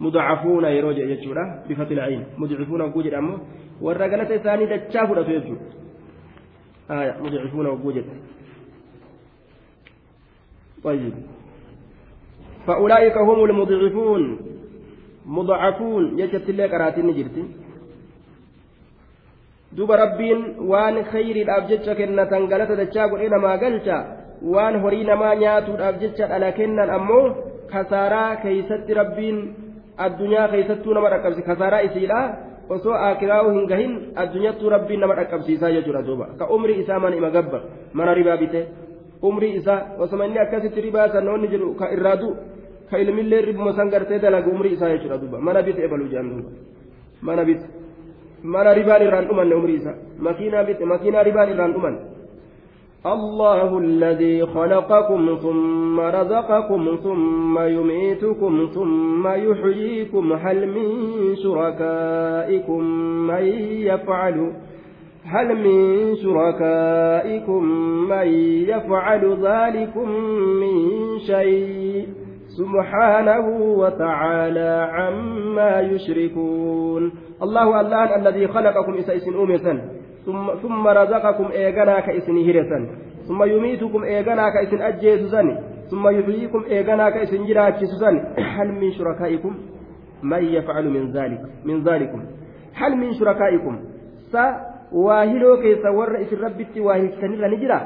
مضاعفون يروج جتشورا بفتح العين مضعفون وجوجر أمو ورد إساني دتشافوا يجو آية مضعفون وجوجر طيب فأولئك هم المضعفون مضعفون يجت الله قراتين جرتي duba rabbiin waan khayriidhaaf jecha kennatan galata dachaa godhee namaa galcha waan horii namaa nyaatuudhaaf jecha dhala kennan ammoo kasaaraa keeysatti rabbiin addunyaa keeysattuu nama dhaqqabsi kasaaraa isiidha osoo akiraa'u hin gahin addunyattuu rabbiin nama dhaqqabsiisaa jechuudha duuba ka umrii isaa mana ima gabba mana ribaa bite umrii isaa osoma inni akkasitti ribaa sanoonni jedhu ka irraa du'u ka ilmillee ribuma san gartee dalagu umrii isaa jechuudha duuba mana bite ebalu jedhan mana bite mana ribaan irraan dhumanne umrii isa. Makiinaa ribaan irraan dhuman. الله الذي خلقكم ثم رزقكم ثم يميتكم ثم يحييكم هل من شركائكم من يفعل هل من شركائكم من يفعل ذلكم من شيء سبحانه وتعالى عما يشركون. الله الله الذي خلقكم إسن أومسا ثم, ثم رزقكم إيغانا كإسن هرسا ثم يميتكم إيغانا كإسن أجيسسا ثم يحييكم إيغانا كإسن جراكسسا هل من شركائكم من يفعل من ذلك من ذلكم؟ هل من شركائكم؟ keessa warra isin rabbitti waa hiiksanirra ni jira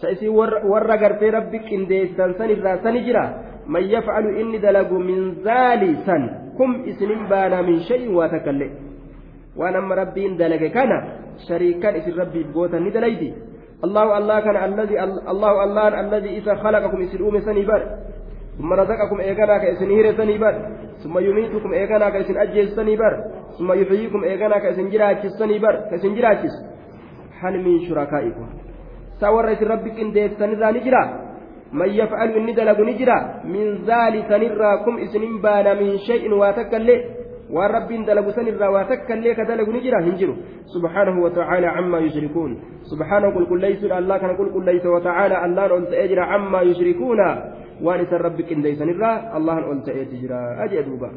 sa isin warra gartee rabbi qindeessan sanirraa sani jira man yafcalu inni dalagu min zaali san kum isinin baana min shay'in waa takkallee waan amma rabbiin dalage kana shariikan isin rabbiif gootan ni dalayti الله الله كان الذي الله الله الذي إذا خلقكم إسن سني بر ثم رزقكم إيغانا كإسن هير سني بر ثم يميتكم إيغانا كإسن أجل سني بر ثم يحييكم إيغانا كإسن جراكس سني بر كإسن جراكس هل من شركائكم؟ سورة ربك إن ديت سنرى نجرا. من يفعل إن دلق نجرا من ذلك نراكم إسن بان من شيء dalagu san irraa waa takka illee ka dalagu ni jira hin jiru subhaanahu watacaala cammaa yushrikuun subhaanahu qulqulleeysuudha allah kana qulqulleeysa watacaala allahan ol ta'ee jira cammaa yushrikuuna waan isan rabbi qindeeysan irraa allahan ol ta'eeti jira ajee duuba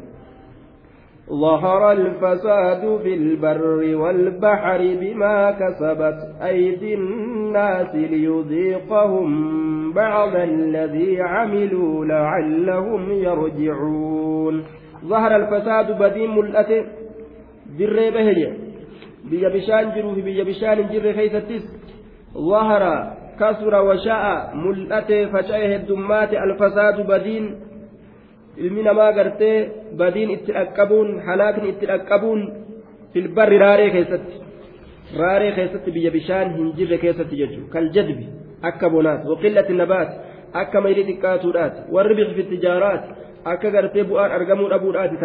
ظهر الفساد في البر والبحر بما كسبت أيدي الناس ليذيقهم بعض الذي عملوا لعلهم يرجعون. ظهر الفساد بدين ملأته bahe biyya bishaan jiruu fi biyya bishaan hin jirre keeysattis ظهر كسر وشاء ملأته فشأه الدمات الفساد بدين ilmi namaa gartee badiin itti dhaqqabuun halaakni itti dhaqqabuun filbarri raaree keessatti raaree keessatti biyya bishaan hin jirre keessatti jechuudha. Kal jadbi akka bonaati waqillati nabaat akka mayrii xiqqaatuudhaati warri biqi fi tijaaraati akka gartee bu'aan argamuu dhabuudhaati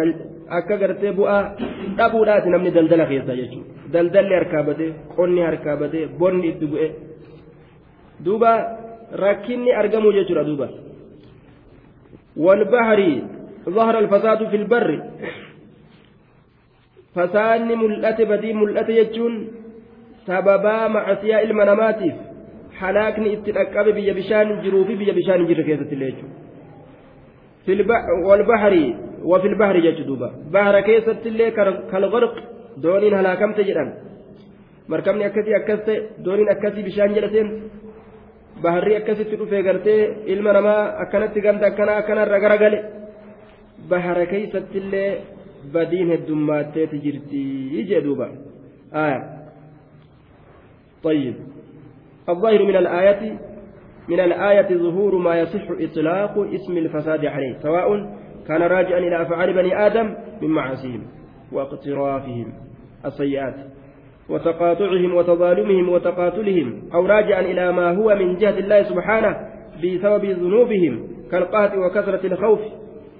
akka gartee bu'aa dhabuudhaati namni daldala keessa jechuudha. Daldalli harkaa badee qonni harkaa badee bonni itti bu'e. Duuba rakkinni argamuu jechuudha duuba walbahari ظهر الفساد في البر macasiyaa ilma namaatiif halaakni itti dhaqqabe biyya bishaan jiruu fi biyya bishaan hin jirre keessatti illee jechuudha والبحر وفي البحر جدوبا بحر كيست اللي كالغرق دونين هلاكمت جدًا مركبني أكسي أكست دونين أكسي بشان جلسين baharri akkasitti dhufee gartee ilma namaa akkanatti ganda akkana akkana irra garagale bahara keeysatti illee badiin heddummaatteeti jirti jee duuba aya طيب الظاهر من الآية من الآية ظهور ما يصح إطلاق اسم الفساد عليه سواء كان راجعا إلى أفعال بني آدم من معاصيهم واقترافهم السيئات وتقاطعهم وتظالمهم وتقاتلهم أو راجعا إلى ما هو من جهة الله سبحانه بسبب ذنوبهم كالقهط وكثرة الخوف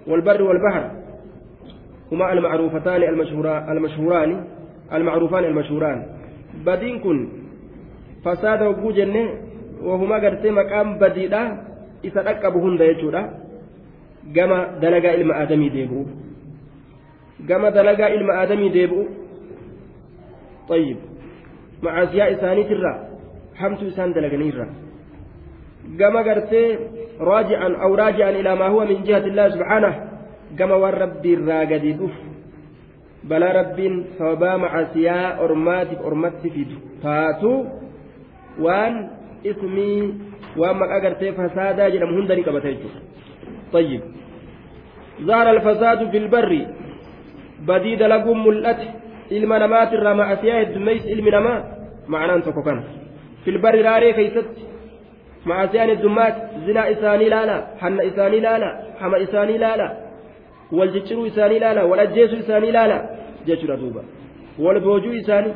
والبر والبحر. هما المعروفتان المشهوران المعروفان المشهوران. بدين hogguu jenne wahuma gartee maqaan badiidha isa dhaqqabu hunda jechuudha gama dalagaa ilma aadamii deebi'u gama dalagaa ilma aadamii deebi'u طيب isaaniitirra hamtu isaan dalaganiirra gama gartee raaji'an aw raaji'an ilaa maa huwa min jihati illaahi subxaanah gama waan rabbiirraa gadi dhufu balaa rabbiin sababaa macaasiyaa ormaatiif ormatti fidu taatu waan ismii waan maqaa gartee fasaadaa jedhamu hunda ni qabata jechuudha طيب ظهر الفساد في البر بديد لكم ملأت ilma namaatirraa ma'asiyaa heddummeessi ilmi namaa ma'anaan tokko kana filbarri raaree keeysatti ma'asiyaan heddummaati zinaa isaanii laala hanna isaanii laala hama isaanii laala wal cicciruu isaanii laala wal ajjeesuu isaanii laala jechuudha duuba wal boojuu isaanii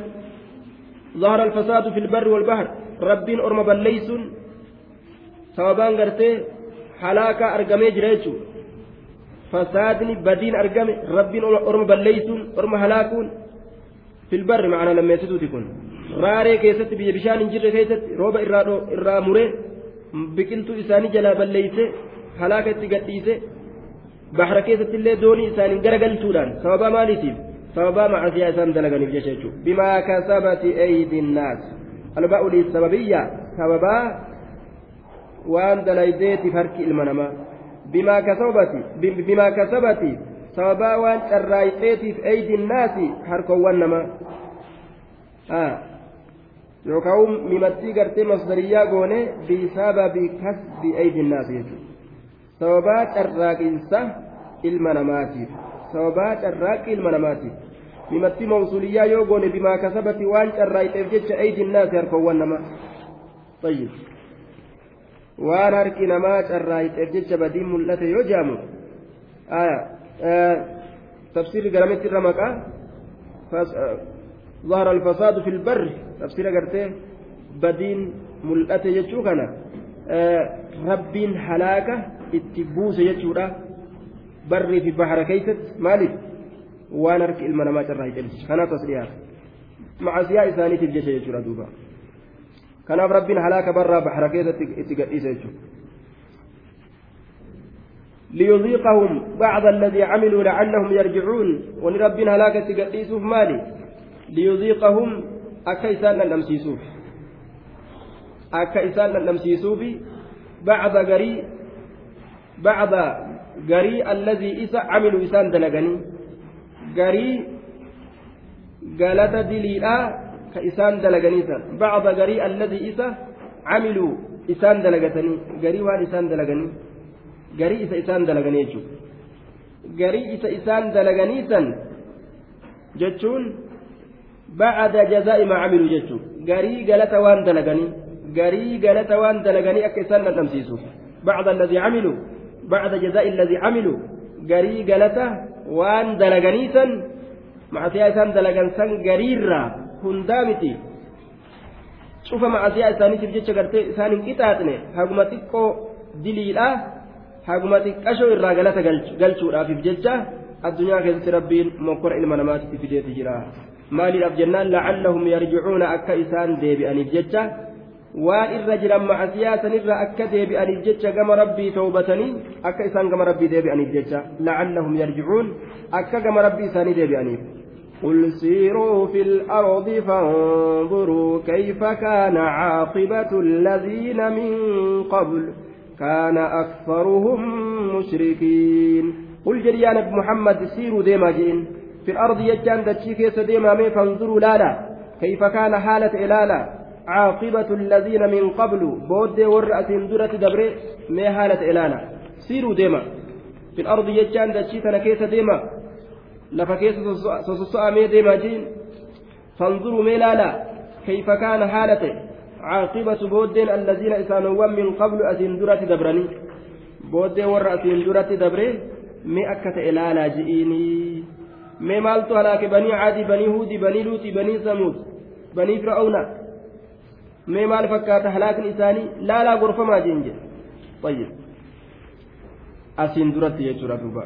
ظهر الفساد في البر والبحر ربين أرم بليسون سوابان غرتي حلاكا أرقمي جريتشو فسادني بدين أرقمي ربين أرم بليسون أرم هلاكون filbarri macnaa lammeessituuti kun raaree keessatti biyya bishaan hin jirre keessatti rooba irraa muree biqiltuu isaanii jalaa balleeyse halaaka itti gadhiise bahra keessatti illee doonii isaaniin garagalchuudhaan sababaa maaliitiif sababaa macasiyaa isaan dalaganiif jecha jechuudha bimaa kasabati eeydiin naas alba'u sababiyya sababaa waan dalaydeetiif harki ilma namaa bimaa kasabati bimaa kasabati sababaa waan carraayxeetiif eeydiin naasi harkowwan namaa yookaan mimattii gartee masdariyyaa goone bisababi kasbi eeydiin naasi jechuudha sababaa carraaqiinsa ilma namaatiif sababaa carraaqqi ilma namaatiif mimattii mawsuliyyaa yoo goone bimaa kasabati waan carraayxeef jecha eeydiin naasi harkowwan namaa طيب waan harki namaa carraayxeef jecha badiin mul'ate yoo jaamu تفسير قرمت الرمقة ظهر الفساد في البر. تفسير قرته بدين ملأت يجوكنا ربين حلاكة اتبوس يجورا بري في بحر كيست مالك؟ وانرك المنامات الرهيب كان تصريها مع سياء ثاني تبجيش يجورا دوبا. ربين حلاكة برا بحر كيست اتقئيس يجورا ليذيقهم بعض الذي عملوا لعلهم يرجعون. ونربنا هلاك تقديسوف مالي. ليذيقهم. أكا إسان لنمسيسوف أكا إسان لنمسيسوف بعض قري بعض قري الذي إسا عملوا إسان دلقني. قري قالت دليلا كإسان دلقني بعض قري الذي إسا عملوا إسان دلقتني. قري وان إسان دلقني. Garii isa isaan dalaganii jechuudha garii isa isaan dalaganii san jechuun bacda jazaa'i maa camiluu jechuudha garii galata waan dalaganii garii galata waan dalaganii akka isaan dhandhamsiisuuf bacda alladii camiluu bacda jazaa'i alladii camiluu garii galata waan dalaganii san macasiyaa isaan dalagan san gariirraa hundaa miti cufa macasiyaa isaaniitiif jecha gartee isaan hin qixaaxne haguma xiqqoo diliidhaa haguma xiqqashoo irraa galata galchuudhaafif jecha addunyaa keessatti rabbiin mokkora ilma namaatitti fideeti jira maaliidhaaf jennaan lacallahum yarjicuuna akka isaan deebi'aniif jecha waan irra jiran macasiyaa sanirra akka deebi'aniif jecha gama rabbii tawbatanii akka isaan gama rabbii deebi'aniif jecha lacallahum yarjicuun akka gama rabbii isaanii deebi'aniif قل سيروا في الأرض فانظروا كيف كان عاقبة الذين من قبل كان أكثرهم مشركين. قل جريان محمد سيروا ديما جين في الأرض يجان دتشي كيس ديما مي فانظروا لالا. كيف كان حالة إلالا؟ عاقبة الذين من قبل. بود ورأس درة دبري. مي حالة إلالا. سيروا ديما. في الأرض يجان دتشي تنا كيس ديما. لفا كيس سوسوسا مي ديما جين فانظروا مي لالا كيف كان حالته عاقبة بودين الذين إسانوا من قبل أسين درة دبرني. بودين ور أسين درة دبري. مي أكت إلالا جئيني. مي مالتو هلاك بني عادي بني هودي بني لوتي بني ثمود بني فرعون. مي مال فكات هلاك إساني. لا لا غرفة ما جنجي طيب. أسين درة يجرى دوبا.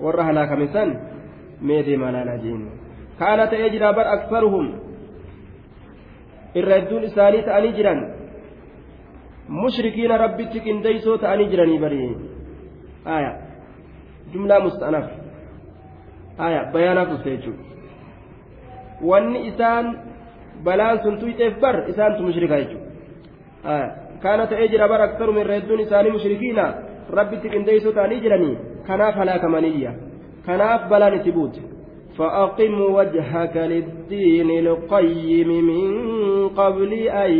ور هلاك مسان مي دي مالا جئيني. كانت يجرى بر أكثرهم. Irra hedduun isaanii ta'anii jiran mushrikiina rabbitti qindeeysoo ta'anii jiranii barii aya jumlaa musta'anaf aya bayaanaaf dhufte jechuudha wanni isaan balaan sun tuyxeef bar isaantu mushrika jechuudha aya kaana ta'ee jira bar aktarum irra hedduun isaanii mushrikiina rabbitti qindeeysoo ta'anii jiranii kanaaf halaakamaniiyya kanaaf balaan itti buute فأقم وجهك للدين القيم من قبل أن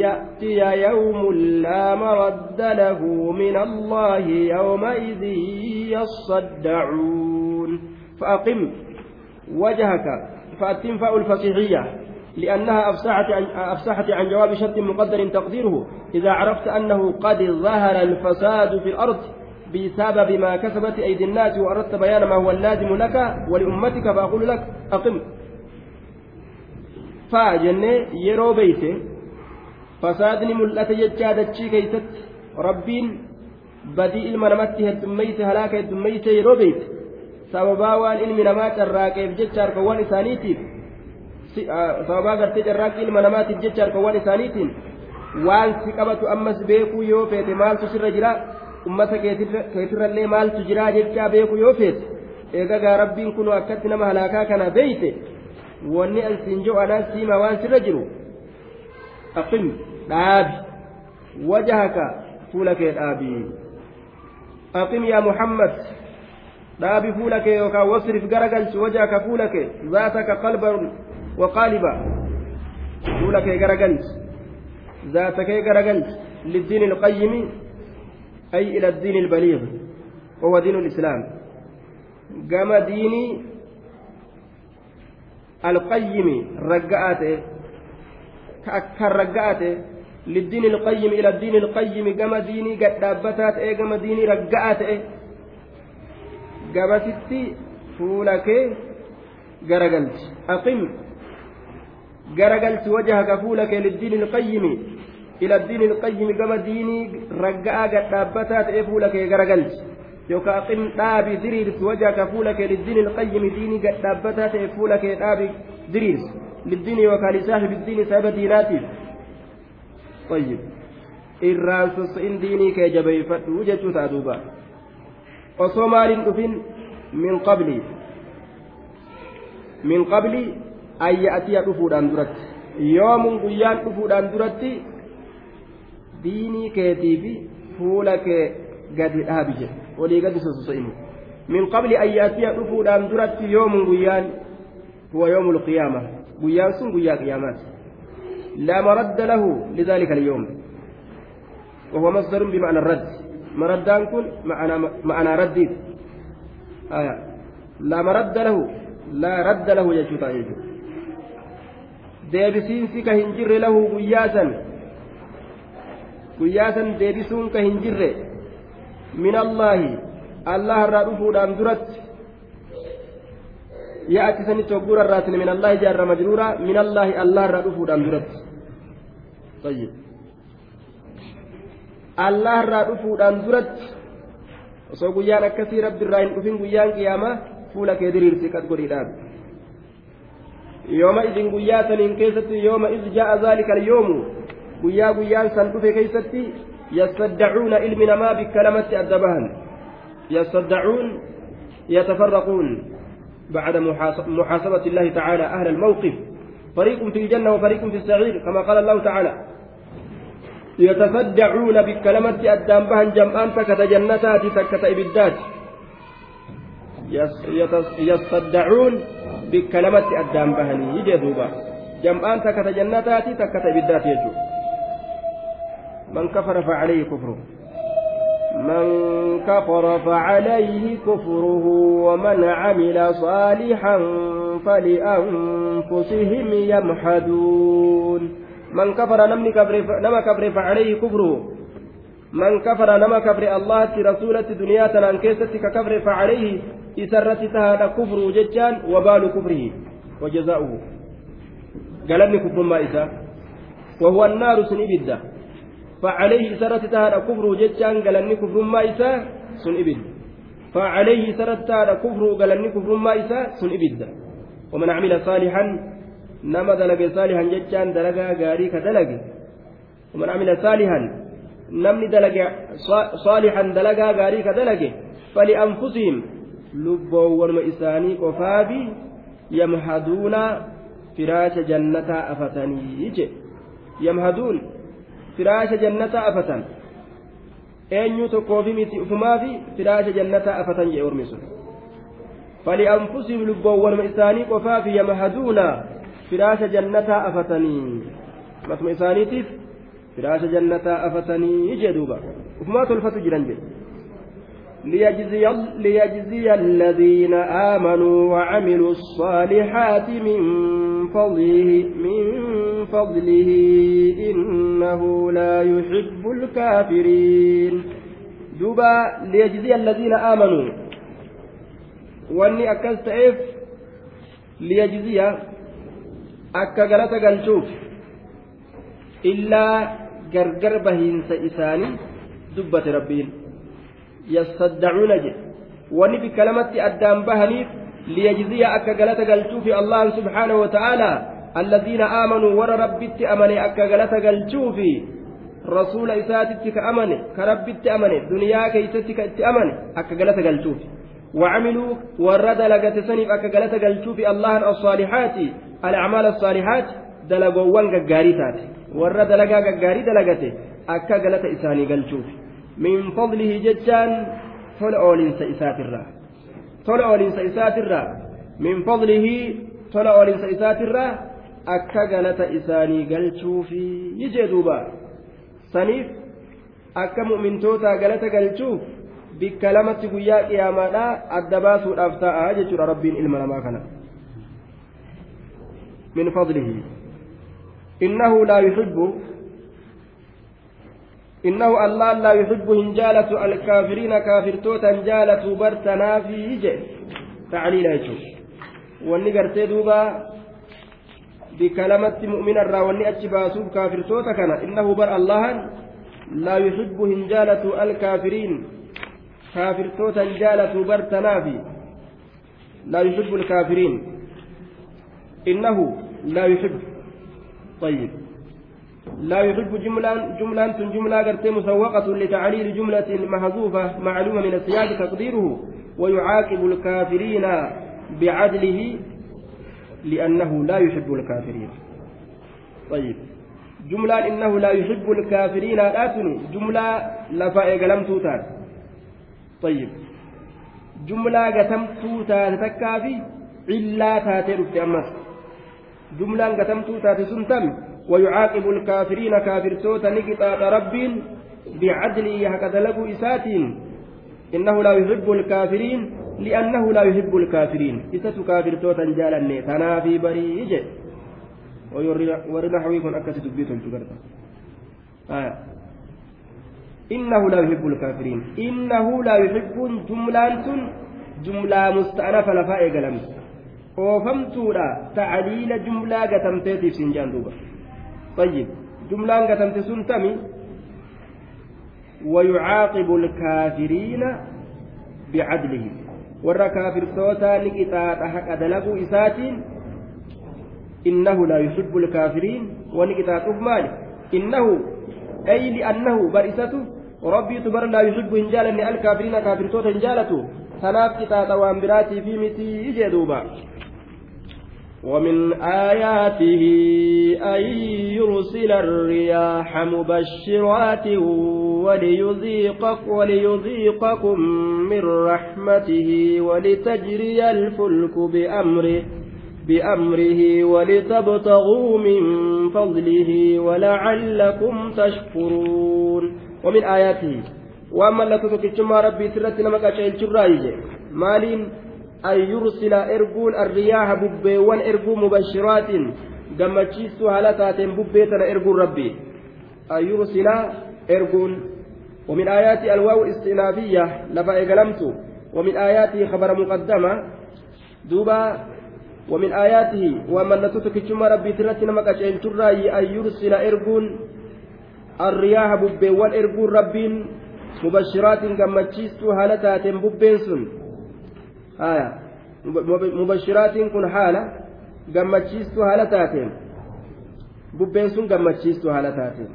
يأتي يوم لا مرد له من الله يومئذ يصدعون. فأقم وجهك فأتم فاء الفصيحية لأنها أفسحت عن, أفسحت عن جواب شرط مقدر تقديره. إذا عرفت أنه قد ظهر الفساد في الأرض بسبب ما كسبت أيدي الناس وأردت بيان ما هو اللازم لك ولأمتك فأقول لك أقم فجنة يرو بيته فسادني ملأت يجادتشي كيست ربين بدي namatti heddummeeyse halaaka heddummeeyse yeroo beeyte sababaa waan ilmi namaa carraaqeef jecha harkawwan isaaniitiif sababaa gartee carraaqii ilma namaatiif jecha harkawwan isaaniitiin waan si qabatu ammas beekuu yoo feete maaltu ummata keetirrallee maaltu jiraa jechaa beeku yoo feete eegagaa rabbiin kun akkatti nama halaakaa kana beeyte wanni an siin anaa siima waan sirra jiru aqim dhaabi wajahaka fuula kee dhaabi aqim yaa muhammad dhaabi fuula kee yookaan wasrif garagalchi wajahaka fuula kee zaataka qalban waqaaliba fuula kee garagalchi zaata kee garagalchi liddiin ilqayyimi أي إلى الدين البليغ وهو دين الإسلام قام ديني القيم رقعاته كأكثر رقعاته للدين القيم إلى الدين القيم قام ديني قد دابتات إيه قام ديني رقعاته قام ستي فولك قرقلت أقم قرقلت وجهك فولك للدين القيم ila diini qayyimi gama diinii ragga'aa gadhaabbataa ta'e fuula kee garagalchi yookaan aqim dhaabi diriirsu wajaa ka fuula kee liddiini qayyimi diinii gadhaabbataa ta'e fuula kee dhaabi diriirsu liddiini yookaan lisaafi liddiini sababa diinaatiif qayyib irraan soso'in diinii kee jabeeffadhu jechuu ta'a duuba osoo maaliin dhufin min qabli min qabli ayya atiya duratti yoomuun guyyaan dhufuudhaan duratti. diinii keetii fi fuula kee gadi dhaabi jedhe walii gadi soso'imu min qabli an yaatiya dhufuudhaan duratti yoomun guyyaan huwa yoomu lqiyaama guyyaan sun guyyaa qiyaamaati لا مرد له لذلك اليوم وهو مصدر بمعنى الرد مردان كن معنى معنى رديت آية لا مرد له لا رد له يجوت يجوت deebisiin si ka hin jirre lahu guyyaa san guyyaa san deebisuun ka hin jirre. Min allaahi allah irraa dhufuudhaan duratti. Yaa achi sanitti hogguura irraatin min allaahi jaarra majruuraa min allaahi allah irraa dhufuudhaan duratti. Allah irraa dhufuudhaan duratti. Osoo guyyaan akkasii rabbi irraa hin dhufin guyyaan qiyaamaa fuula kee diriirsi qad godhidhaan yooma isin guyyaa saniin keessatti yooma is jaa'a zaalika alyoomu guyyaa guyyaan san dhufe keeysatti yasaddacuuna ilmi namaa bikka lamatti adda bahan yasaddacuun yatafarraquun بعد محاسبة الله تعالى أهل الموقف فريق في الجنة وفريق في السعير كما قال الله تعالى يتصدعون بكلمة أدام بهن جمعان تكت جنتات تكت إبدات يصدعون بكلمة أدام بهن يجدوبا جمعان تكت جنتات تكت إبدات يجو من كفر فعليه كفره. من كفر فعليه كفره ومن عمل صالحا فلأنفسهم يمحدون. من كفر نمني كفر نما كفر فعليه كفره. من كفر نما كفر الله رسولة دنيا تنان ككفر فعليه إسرت هذا كفر ججان وبال كفره وجزاؤه. قال كفر ما إسا وهو النار سنبده فعليه سرت تهدى كفر جتان قالني كفر ما إسا سن إبد فعليه سرت تهدى كفر قالني كفر ما إسا سن إبد ومن عمل صالحا dalage saalihan jechaan dalagaa gaarii ka dalage ومن عمل صالحا namni dalage saalihan dalagaa gaarii ka dalage falianfusihim lubboowwanuma isaanii qofaafi yamhaduuna firaasha jannataa afatanii je yamhaduun firaasha jannataa afatan eenyu tokkoofi miti ufumaafi firaasha jannataa afatan jee ormi sun lubboowwanuma isaanii qofaafi yamhaduuna firaasha jannataa afatanii matuma isaaniitiif firaasha jannataa afatanii jee duuba ufumaa tolfatu jiran jedhe ليجزي, ليجزي الذين آمنوا وعملوا الصالحات من فضله من فضله إنه لا يحب الكافرين. دوبا ليجزي الذين آمنوا. واني أكلت إف ليجزي أكا قلت قلتوف إلا قرقر بهين سإساني يصدعون جد وني بكلمة أدام بهنيف ليجزي أكا قلت قلتو في الله سبحانه وتعالى. الذين آمنوا ور ربت أمني أكا قلت قلتو في رسول إساتك أمني كربت أمني دنيا كيستك أمني أكا قلت قلتو في. وعملوا ورد لقت سنف أكا قلت قلتو في الله الصالحات الأعمال الصالحات دلقوان قاريتات ورد لقا قاري دلقته أكا قلت إساني قلتو في. Min fadlihi jechaan tola oolinsa isaatirraa tola oolinsa isaatirraa min fadlihi tola oolinsa isaatirraa akka galata isaanii galchuufi jee duuba saniif akka mu'mintootaa galata galchuuf bikka lamatti guyyaa qiyaamaadhaa adda baasuudhaaf ta'a jechuudha rabbiin ilma namaa kana min fadlihi innahu laa yuhibbu إنه الله لا يحب هنجالة الكافرين كافرتوتا هنجالة برتنا في تعليل يجوز bikalamatti mu'mina irraa wanni achi baasuuf kaafirtoota kana innahu bar allahan laa yuhibbu hin jaalatu alkaafiriin kaafirtoota hin jaalatu bartanaafi laa yuhibbu alkaafiriin innahu laa yuhibbu طيب لا يحب جملة جملة جملة قرتي مسوقة لتعليل جملة محذوفة معلومة من السياق تقديره ويعاقب الكافرين بعدله لأنه لا يحب الكافرين. طيب. جملة إنه لا يحب الكافرين آتني. جملة لفائق لم توتان طيب. جملة قتمت تاتكافي إلا تاتي أمس. جملة قتمت تاتي سنتم ويعاقب الكافرين كافرتوتا نكتات رب بعدله هكذا إساتين. إنه لا يحب الكافرين لأنه لا يحب الكافرين. إسات كافرتوتا جالا تنافي بريج. ورنا حويكم أكس تبيت الجبرة آه. إنه لا يحب الكافرين. إنه لا يحب جملة جملة مستأنفة لفائق لم oofamtuudha tacliila jumlaa gatamteetiif siin jaan duuba طيب جملة قتمت سنتمي ويعاقب الكافرين بعدله warra kaafirtoota ni qixaaxa haqa dalaguu isaatiin innahu laa yuhibbu lkaafiriin wani qixaaxuuf maali innahu ay liannahu barisatu rabbiitu bar laa yuhibbu hin jaalanne alkaafiriina kaafirtoota hin jaalatu tanaaf qixaaxa waan biraatii fi mitii jee duuba ومن آياته أن يرسل الرياح مبشرات وليذيقك وليذيقكم من رحمته ولتجري الفلك بأمره بأمره ولتبتغوا من فضله ولعلكم تشكرون. ومن آياته وأما لك ربي سرت نمك أشعل مالين أن يرسل إرجون الرياح ببيوان إرجو مبشرات gammachiistuu haala taateen bubbee tana erguun rabbi an yursila erguun ومن آيات الواو استئنافية لفا إقلمت ومن آياته خبر مقدمة. دوبا. ومن آياته ومن نتتك جمع ربي ترتنا مكاشين ترأي أن يرسل إرجون الرياح ببيوان إرجون ربين مبشرات haala taateen bubbeen sun آية مبشرات كن حالة gammachiistuu haala taateen bubbeen sun gammachiistuu haala taateen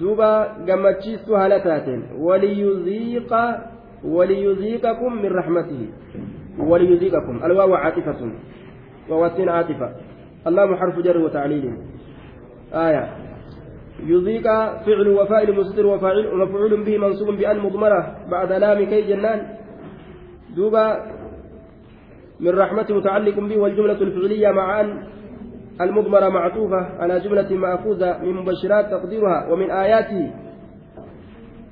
duuba gammachiistuu haala taateen waliyuziiqa waliyuziiqakum min raxmatihi waliyuziiqakum alwaawu caatifatun وواتين عاطفة اللهم حرف جر وتعليل آية يذيق فعل وفاعل مستتر وفاعل ومفعول به منصوب بأن مضمرة بعد لام كي جنان دوبا من رحمة متعلق به والجملة الفعلية مع أن المضمرة معطوفة على جملة مأخوذة من مبشرات تقديرها ومن آياته.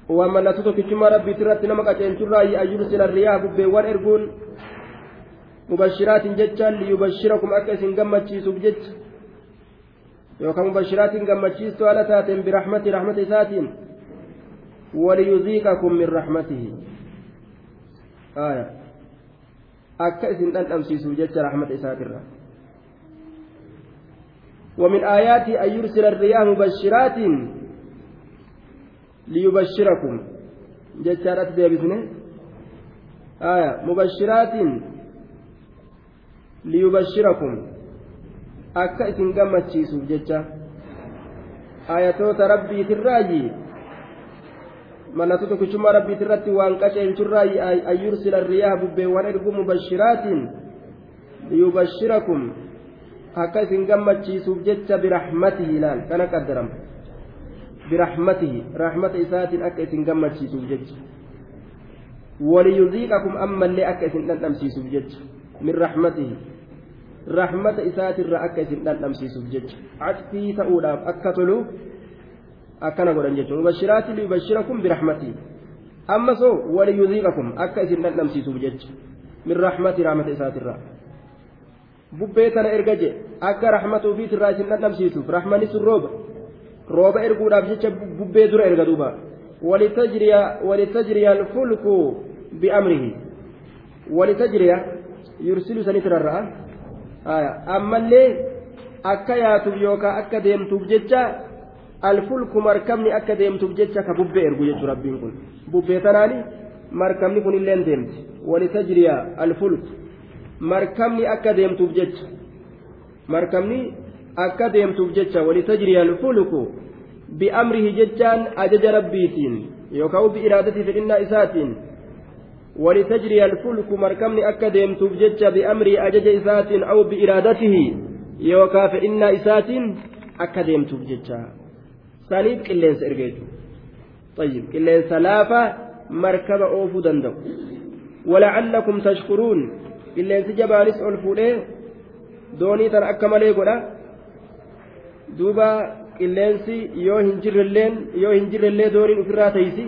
ومن لا تترك كما ربي ترى نمك أن ترى يرسل الرياح بوان إرجون. مبشرات جتا ليبشركم أكس قمتشيسوف جت. يوكا مبشرات قمتشيسو على تاتين برحمة رحمة ساتين وليذيقكم من رحمته. آية أكس أن أمسيسو جت رحمة ساتين ومن آيات أن يرسل الرياح مبشرات ليبشركم جتارات ديبسنه آية مبشرات liyubashirakum akka isin gammachiisuuf jecha ayatoota rabbiitirraayi mallatoo tokkichummaa rabbiitirratti waan qaceelchurraayi ayyursila riyaa bubbeewwan ergu mubashiraatiin liyubashirakum. Akka isin gammachiisuuf jecha birahmatihi ilaal. Kana qaddarama birahmatihi. Rahmata isaatiin akka isin gammachiisuuf jecha. Waliyuziiqakum ammallee akka isin dhandhamsiisuuf jecha. Min rahmatihi. Rahmata isaatirraa akka isin dhandhamsiisuuf jecha. Caqfii ta'uudhaaf akka tolu akkana godhan jechuudha mubashiraati liyubashirakum birahmatii amma soo waliyuziiqakum akka isin dhandhamsiisuuf jecha min rahmati rahmata isaatirraa. Bubbee tana erga je akka rahmata ofiitirraa isin dhandhamsiisuuf rahmani sun rooba. Rooba erguudhaaf jecha bubbee dura erga duuba. Walitajriya alfulku biamrihi. Walitajriya yursilu sanit rarra'a. Ammallee akka yaatuuf yookaan akka deemtuuf jecha alfulku markabni akka deemtuuf jecha ka bubbee ergu jechuudha rabbiin kun bubbee tanaani markabni kun illee deemti walitajriya alfulku markabni akka deemtuuf jecha markabni akka deemtuuf jecha walitajriya alfulku bi'amrihi jechaan ajaja rabbiitiin yookaan bi'iraadatii fedhinnaa isaatiin. ولتجري الفلك مركمني أكا ديمتوف جتش بأمر أجج إسات أو بإرادته يوكا فإن إسات أكا ديمتوف جتش ثاني قلين سإرقيتو طيب قلين سلافة مركب أوفو دندو ولعلكم تشكرون قلين سجبانس ألفوليه doonii tan akka malee godha duuba qilleensi yoo hin jirrelleen yoo hin jirrellee dooniin ofirraa teeysi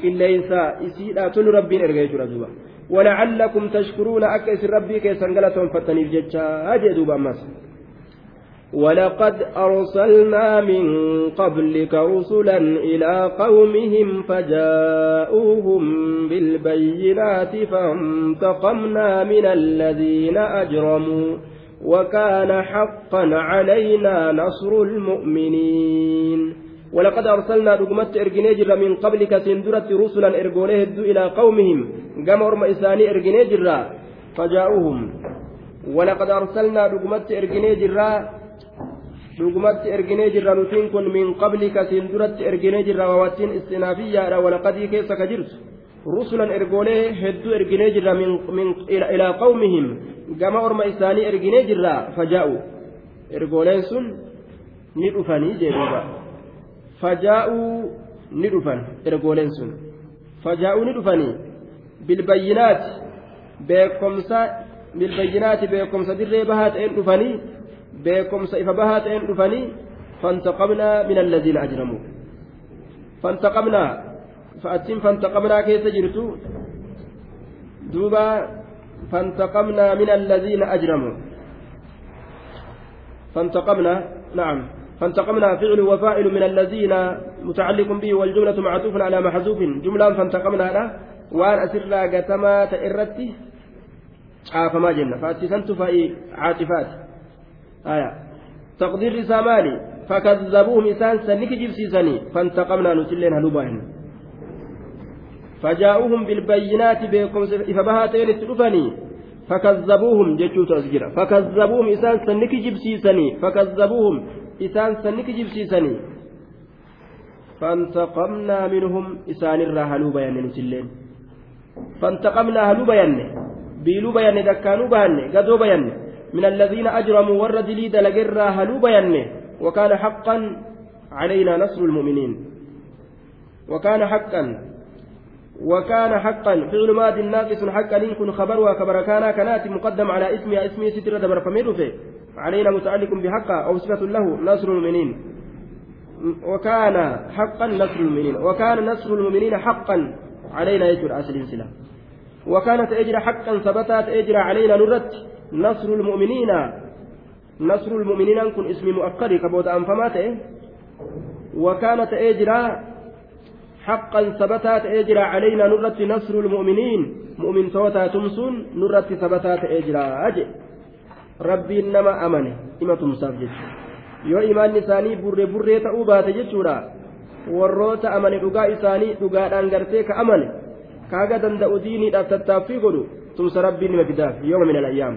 qilleensa isiidhaa tolu rabbiin erga jechuudha duuba ولعلكم تشكرون أكس ربي كيسان قلتهم فتنيف جتشا هاجي دوبا أمس ولقد أرسلنا من قبلك رسلا إلى قومهم فجاءوهم بالبينات فانتقمنا من الذين أجرموا وكان حقا علينا نصر المؤمنين. ولقد أرسلنا رقمت إرجنيجر من قبلك سندرة رسلا إرجوليه إلى قومهم. قام أرم إساني إرجنيجر فجاءوهم. ولقد أرسلنا رقمت إرجنيجر رقمت إرجنيجر نتين كن من قبلك سندرة إرجنيجر وواتين استنافية ولقد كيس كجرت رسلا إرجوليه هدو إرجنيجر من, من إلى, إلى قومهم قام أرم إساني إرجنيجر فجاءوا إرجولين سن ندفني جيبوبا fajaa'uu ni dhufan ergooleen sun. Fajaa'uu ni dhufanii. Bilbayyinaati beekomsa bilbayyinaati beekomsa dirree bahaa ta'een dhufanii beekomsa ifa bahaa ta'een dhufanii fantaqabnaa min allaziina ajramuu fantaqabnaa fa'attiin fantaqabnaa keessa jirtu duuba fantaqabnaa min allaziina ajramuu fantaqabnaa na'am فانتقمنا فعل وفاعل من الذين متعلق به والجملة معطوف على محذوف جملة فانتقمنا له وان أسر قتما تئرتي عافما جنة فاتسنت فأي عاطفات آية. تقدير رسامالي فكذبوهم إسان سنك جبسيسني فانتقمنا نسلين هلوباهن فجاءوهم بالبينات بكم فبهاتين التلفني. jechuutu as jira fakazzabuuhum isaan sanni kijibsiisanii fakazzabuuhum isaan sanni kijibsiisanii فانتقمنا منهم إسان الرهلو بيان نتلين فانتقمنا هلو بيان بيلو بيان دكانو بيان قدو بيان من الذين أجرموا والرجلي دلقرا هلو بيان وكان حقا علينا نصر المؤمنين. وكان حقا وكان حقا. فعل ماد ناقص حقا إن كن خبر وكبر كان كانت مقدم على اسمي اسمي ستر دبر فمير علينا متعلق بحقا أو صفة له نصر المؤمنين. وكان حقا نصر المؤمنين. وكان نصر المؤمنين حقا علينا يجر أسل سلا وكانت أجر حقا ثبتت أجر علينا نرت نصر المؤمنين نصر المؤمنين كن اسم مؤكد كبوت أنفمات وكانت أجر حقا ثبتات أجرى علينا نرت نصر المؤمنين مؤمن توتا تمسون نرت ثبتات أجرى أجل ربي إنما أمنه إما yoo imaanni isaanii burree burree ta'uu baate jechuudha warroota amane dhugaa isaanii dhugaadhaan gartee ka amane kaaga danda'u diiniidhaaf tattaaffii godhu tumsa rabbiin nima fidaaf yooma min alayyaam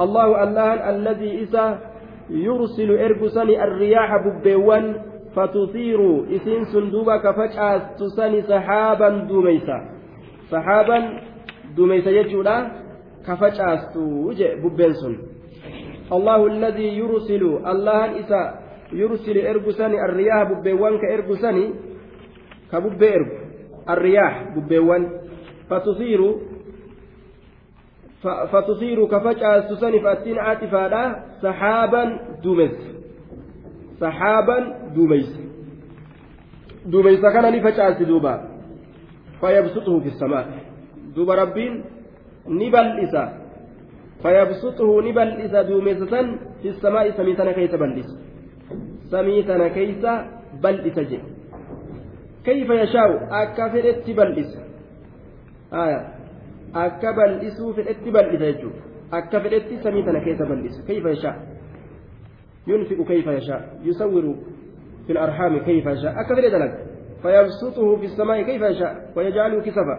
الله الله الذي إسا يرسل إرقسني الرياح ببيوان فتثير إسين سندوبا كفجأة تسني سحابا دوميسا. سحابا دوميسا يجولا كفجأة ببين سن الله الذي يرسل الله إسا يرسل إرقسني الرياح ببيوان كإرقسني كببي إرق الرياح ببيوان فتثير فتصير كفجأة سسن فأتين عاطفة سحابا دومس سحابا دوميس دوميس كان لفجأة دوبا فيبسطه في السماء دوب ربين نبل إسا فيبسطه نبل إسا دوميسة في السماء سميتنا كيس بلس سميتنا كيس بل إسجي كيف يشاء أكفرت بلس آية akka bal'isuu fedhetti bal'isa jechuudha. Akka fedhetti samii tana keessa bal'isa kayfa yashaa? Yunfiqu kayfa yashaa? Yusawwiru fi الأرحام كيف يشاء أكفر دلق فيبسطه في السماء كيف يشاء ويجعله كسفا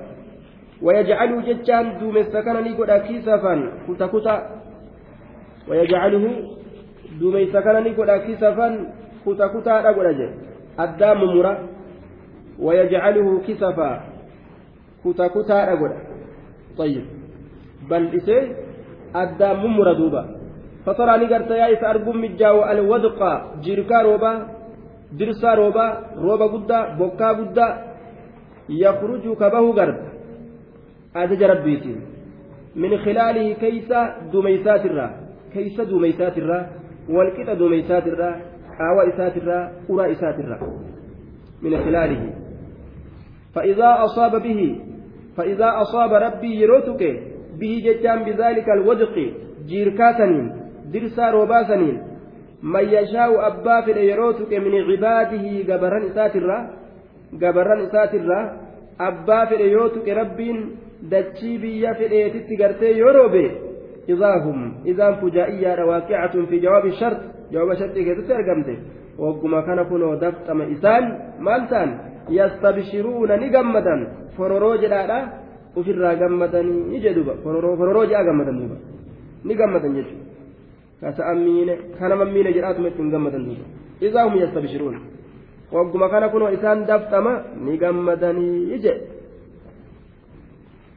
ويجعله ججان دوم السكن نيقود كسفا كتا كتا ويجعله دوم السكن نيقود كسفا كتا كتا أقول الدام مرة ويجعله كسفا كتا كتا أقول طيب. بل إسي أدى ممر دوبا. فترى نقرت يا إسا أرقم مجاو الودق جيركا روبا درسا روبا روبا قدا بوكا قدا. يخرج كبه قرب أدج ربيتي من خلاله كيس دميسات الرا. كيس دميسات الرا. والكتا دميسات الرا. آوى إسات الرا. أرى إسات الرا. من خلاله. فإذا أصاب به فإذا أصاب ربي يروتك به جتان بذلك الودق جيركاتنين درسا روباسنين من يشاء أبا في من عباده جبران إساترا جبران إساترا أبا في ربين دتشي بيا في يروبي إذا هم إذا فجائية واقعة في جواب الشرط جواب الشرط كيف ترجمته وقما كان كنوا دفتم إسان يستبشرون نجمدا jedhaadha ofirraa gammadanii jedhuba fororoo jedhaa gammadan duuba ni gammadan jechuudha kasa'an miine kanama miine jedhaatuma ittiin gammadan duuba isaa hum yastabshiruun wagguma kana kunoo isaan daftama ni gammadanii jedhe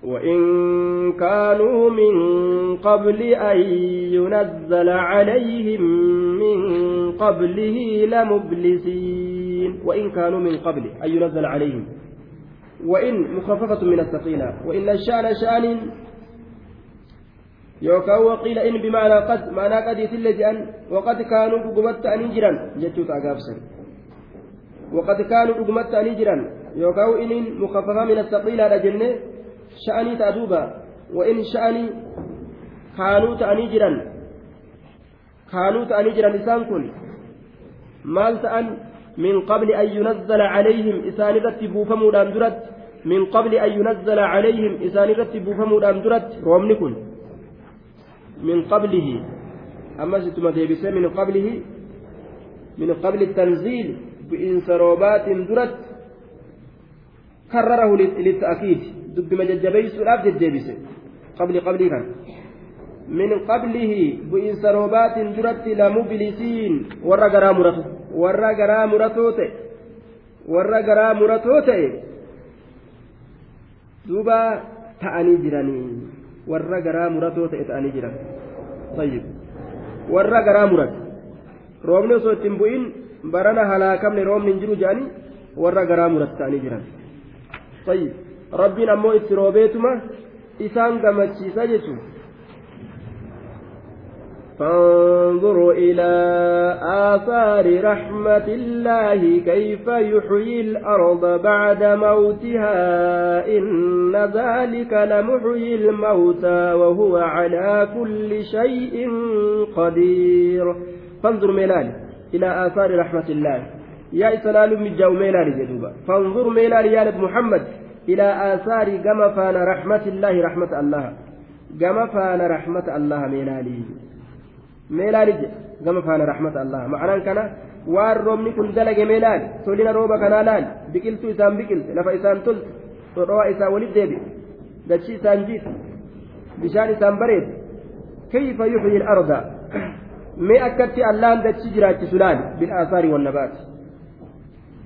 وإن كانوا من قبل أن ينزل عليهم من قبله لمبلسين وإن كانوا من قبل أن ينزل عليهم. وإن مخففة من الثقيلة وإن الشأن شأن يوكا وقيل إن بمعنى قد معنى قد يتل أن وقد كانوا رقمت أنجرا جتوت أقابسا وقد كانوا رقمت أنجرا يوكا إن مخففة من الثقيلة لجنة شأني تأدوبا وإن شأني jiran kaanuu ta'anii jiran isaan kun maal ta'an qabli an yunazzala calayhim isaan irratti buufamuudhaan duratti min qabli an yunazzala calayhim isaan irratti buufamuudhaan duratti roobni kun min qablihi ammas ittuma deebisee min qablihi min qabli tanziil bu'iinsa roobaatiin duratti karrarahu litta'kiid dubbima jajjabeeysuudhaaf jajjeebise qabli qablii kan warra garaa muratoo ta'e duuba ta'anii jiranii warra garaa muratoo ta'e ta'anii jiran tayyib warra garaa murate roobni osoo ittiin bu'in barana halaakamne roobni hin jiru jedhanii warra garaa murate ta'anii jiran tayyib rabbiin ammoo itti roobeetuma isaan gamachiisa jechuun فانظروا إلى آثار رحمة الله كيف يحيي الأرض بعد موتها إن ذلك لمحيي الموتى وهو على كل شيء قدير. فانظر ميلال إلى آثار رحمة الله. يا إسلال من جو ميلال جدوبا. فانظر ميلال يا محمد إلى آثار كما فان رحمة الله رحمة الله. كما فان رحمة الله ميلالي jedhe gama faana rahmata allah ma'anaan kana waan roobni kun dalage meelaali tolina rooba kanaa laali biqiltuu isaan biqilte lafa isaan tolte dhodhowaa isaa walit deebi'e dachii isaan jiite bishaan isaan bareede kayfa yuxyi al-arda mee akkatti allaan dachi jiraachisu laali bil'aasaari wannabaati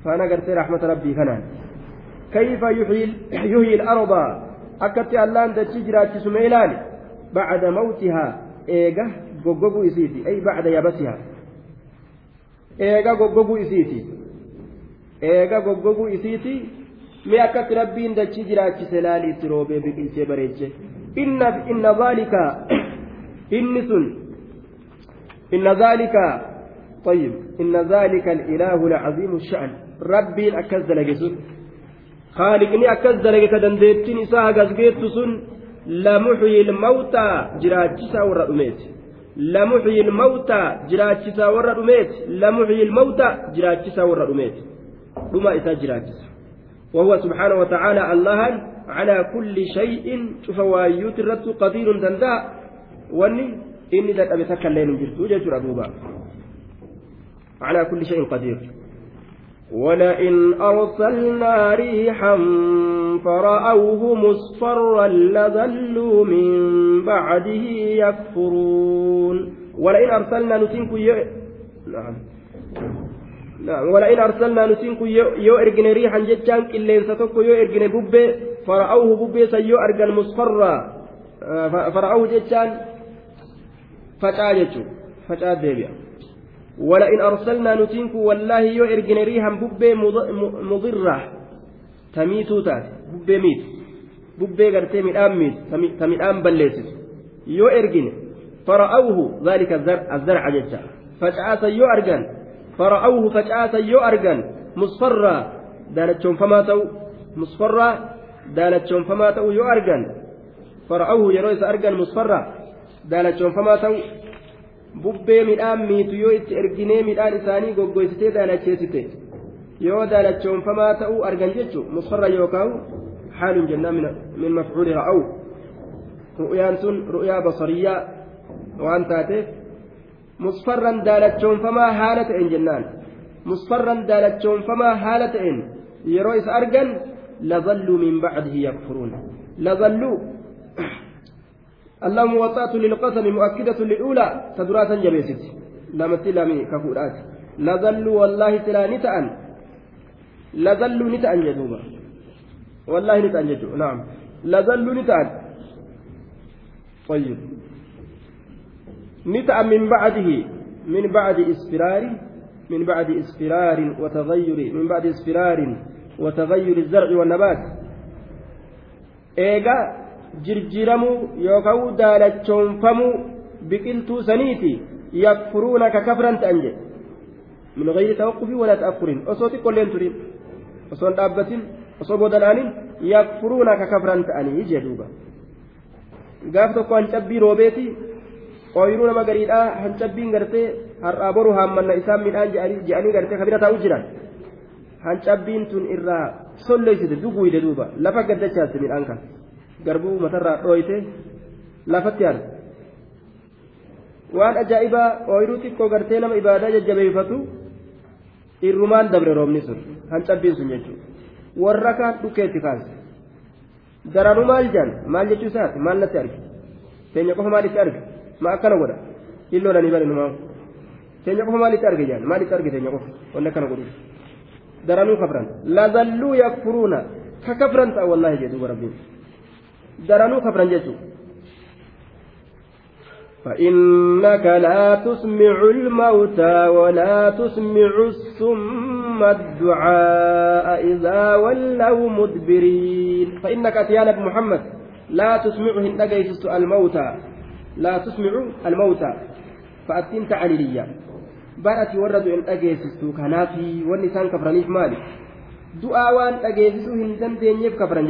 faana gartee rahmata rabbii kanaan kayfa yuxyi al-arda akkatti allaan dachi jiraachisu mee laali bacda mawtihaa eega goggoguu isiiti ay bacda yabasihaa eega goggoguu isiiti eega goggoguu isiiti mi akkatti rabbiin dachii jiraachise laali itti roobee biqilchee bareeche inna inna zaalika inni sun inna zaalika طيب إن ذلك الإله العظيم الشأن ربي أكز لجسون خالقني أكز لجك دندتني ساعة قزقيت سن لمحيي الموتى جراجسا ورأميت لمحيي الموتى جراجسا ورأميت لمحيي الموتى جراجسا ورأميت رما إسا جراجسا وهو سبحانه وتعالى الله على كل شيء شوف وايوت الرد قدير دندا واني إني ذات أبي تكلم جرتو جرتو على كل شيء قدير ولئن أرسلنا ريحا فرأوه مصفرا لظلوا من بعده يكفرون ولئن أرسلنا نتنك ي... نعم. نعم. ولئن أرسلنا نتنك يو إرجن ريحا جتان إلا ستك يو إرجن ببي فرأوه ببي سيو مصفرا. فرأوه جتان فجاجته فجاج ديبيا ولئن أرسلنا نتنك والله يو إرجن ريحا ببي مضرة. تميتو تات ببي ميت. ببي قرتي ميدان ميت. تميدان بليسس يو فرأوه. ذلك الزرع الزرع جتا فجأة يو فرأوه فجأة يو أرجن. مصفرة. دالتشون فما تو مصفرة. دالتشون فما تو يو أرجن. فرأوه يرويس أرجن مصفرة. دالتشون فما تو bubbee midhaan miitu yoo itti erginee midhaan isaanii goggoysitee daalacheessite yoo daalachoonfamaa ta'uu argan jechu musfarra yookaan haalun jennaan min mafcuuli ra'aw ru'yaan sun ru'yaa basariyyaa waan taateef musfarran daalachoonfamaa haala ta'en jennaan musfarran daalachoonfamaa haala ta'en yeroo isa argan lazalluu min bacdihi yakfuruun lazalluu اللهم وطأت للقسم مؤكدة للأولى تدراسا جبيست لما تلامي كفورات لظلوا والله تلا نتأن. لظلوا نتأن جدوبا. والله نتأن جدوبا نعم. لظلوا نتأن. طيب. نتأن من بعده. من بعد اسفرار من بعد اسفرار وتغير. من بعد اسفرار وتغير الزرع والنبات. إيجا jirjiramuu yookaan daalachoonfamuu biqiltuu saniiti. Yakfuruuna ka kafran ta'an jedhe. Min gayri tawaqqufii walaa ta'akkurin osoo xiqqolleen turin osoo hin dhaabbatin osoo bodanaanin yakfuruuna ka kafran ta'anii jedhuuba gaaf tokko hancabbii roobeeti ooyiruu nama gariidhaa hancabbiin gartee har'aa boru haammanna isaan midhaan je'anii gartee kabira taa'u jiran. Hancabbiin tun irraa solleessite duguuyde duuba. Lafa gaddachaasti midhaan kan garbuu matarraa dhooyte lafatti haala waan ajaa'ibaa ooyiruu xiqqoo gartee nama ibaadaa jajjabeeffatu irrumaan dabre roobni sun hancabbiin sun jechuudha warra kaan dhukkeetti kaase daranuu maal jaan maal jechuu isaati maal natti arge teenya qofa maalitti arge ma akkana godha illoolanii bari numaan teenya qofa maalitti arge jaan maalitti arge teenya qofa wanni akkana godhu daranuu kafran lazalluu yakfuruuna ka kafran ta'a wallaahi jedhu rabbiin daranuu kafran jechuudha. فإنك لا تسمع الموتى ولا تسمع الصم الدعاء إذا ولوا مدبرين فإنك أتيانك محمد لا تسمعهن أجيسس الموتى لا تسمع الموتى فأتنت عليليا بارتي ورد إن أجيسس كنافي والنسان كفرانيف مالك دعاء وان أجيسس هندن دينيف كفران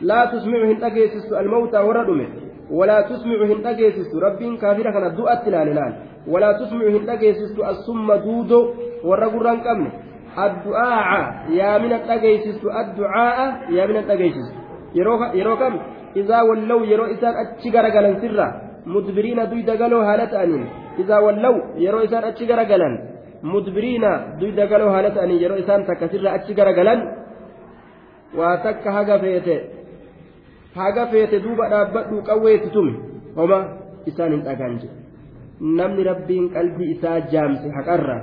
لا تسمعهن أجيسس الموتى وردمه ولا تسمع هن أجيسست ربين كافرة كان دؤت لال لال ولا تسمع هن أجيسست الصم دودو والرقران كم الدعاء يا من الأجيسست الدعاء يا من izaa wallaw yeroo isaan achi garagalan sirra mudbiriina duyda galoo haala ta'aniin izaa wallaw yeroo isaan achi garagalan mudbiriina duyda galoo haala ta'aniin yeroo isaan takka sirra achi garagalan waa takka haga feete haga feete duuba dhaabbadhu qawweetti tume homa isaan hin dhagaan jedhe namni rabbiin qalbii isaa jaamse haqarra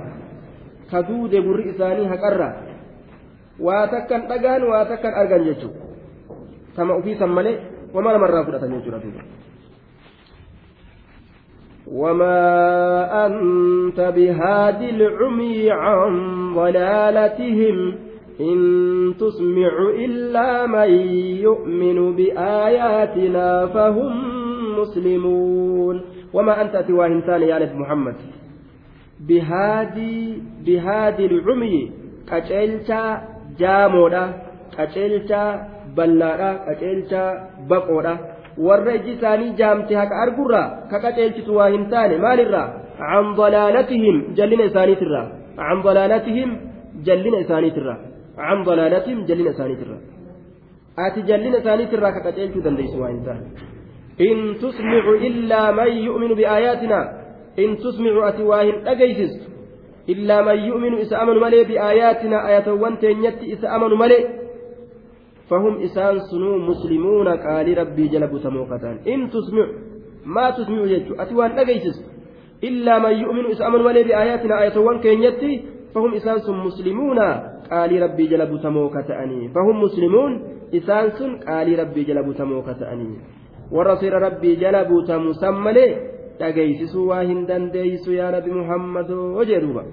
ka duude gurri isaanii haqarra waa takkan dhagaan waa takkan argan jechuudha tama ofiisan malee wama namarraa fudhatan jechuudha duuba. وما أنت بهاد العمي عن ضلالتهم إن تسمع إلا من يؤمن بآياتنا فهم مسلمون وما أنت سوى إنسان يا نبي محمد بهادي بهادي العمي قتلتا جامودا قتلتا بلادا قتلتا بقودا warra iji isaanii jaamte haqa argurraa ka qaceelchitu waa hin taane maalirraa can dalaalatihim jallina isaaniitirraa can dalaalatihim jallina isaaniitirraa عن ضلالتهم جلين أسانيت الرا آتي جلين أسانيت الرا كتجلت دنديس وإنسان إن تسمع إلا من يؤمن بآياتنا إن تسمع أتواهن أجيسس. إلا من يؤمن إذا أمن ملي بآياتنا آية وانتين يتي إذا أمن ملي فهم إسان سنو مسلمون قال ربي جلب تموقتان إن تسمع ما تسمع يجو أتوان أجيسس. إلا من يؤمن إذا أمن ملي بآياتنا آية وانتين يتي فهم إسان مسلمون. Ta'anii fahum muslimuun isaan sun qaalii rabbii jala butamoo ka ta'anii warra seera rabbii jala butamu san malee dhageessisuu waa hin dandeeysu yaa nabi muhammadoo jedhuuba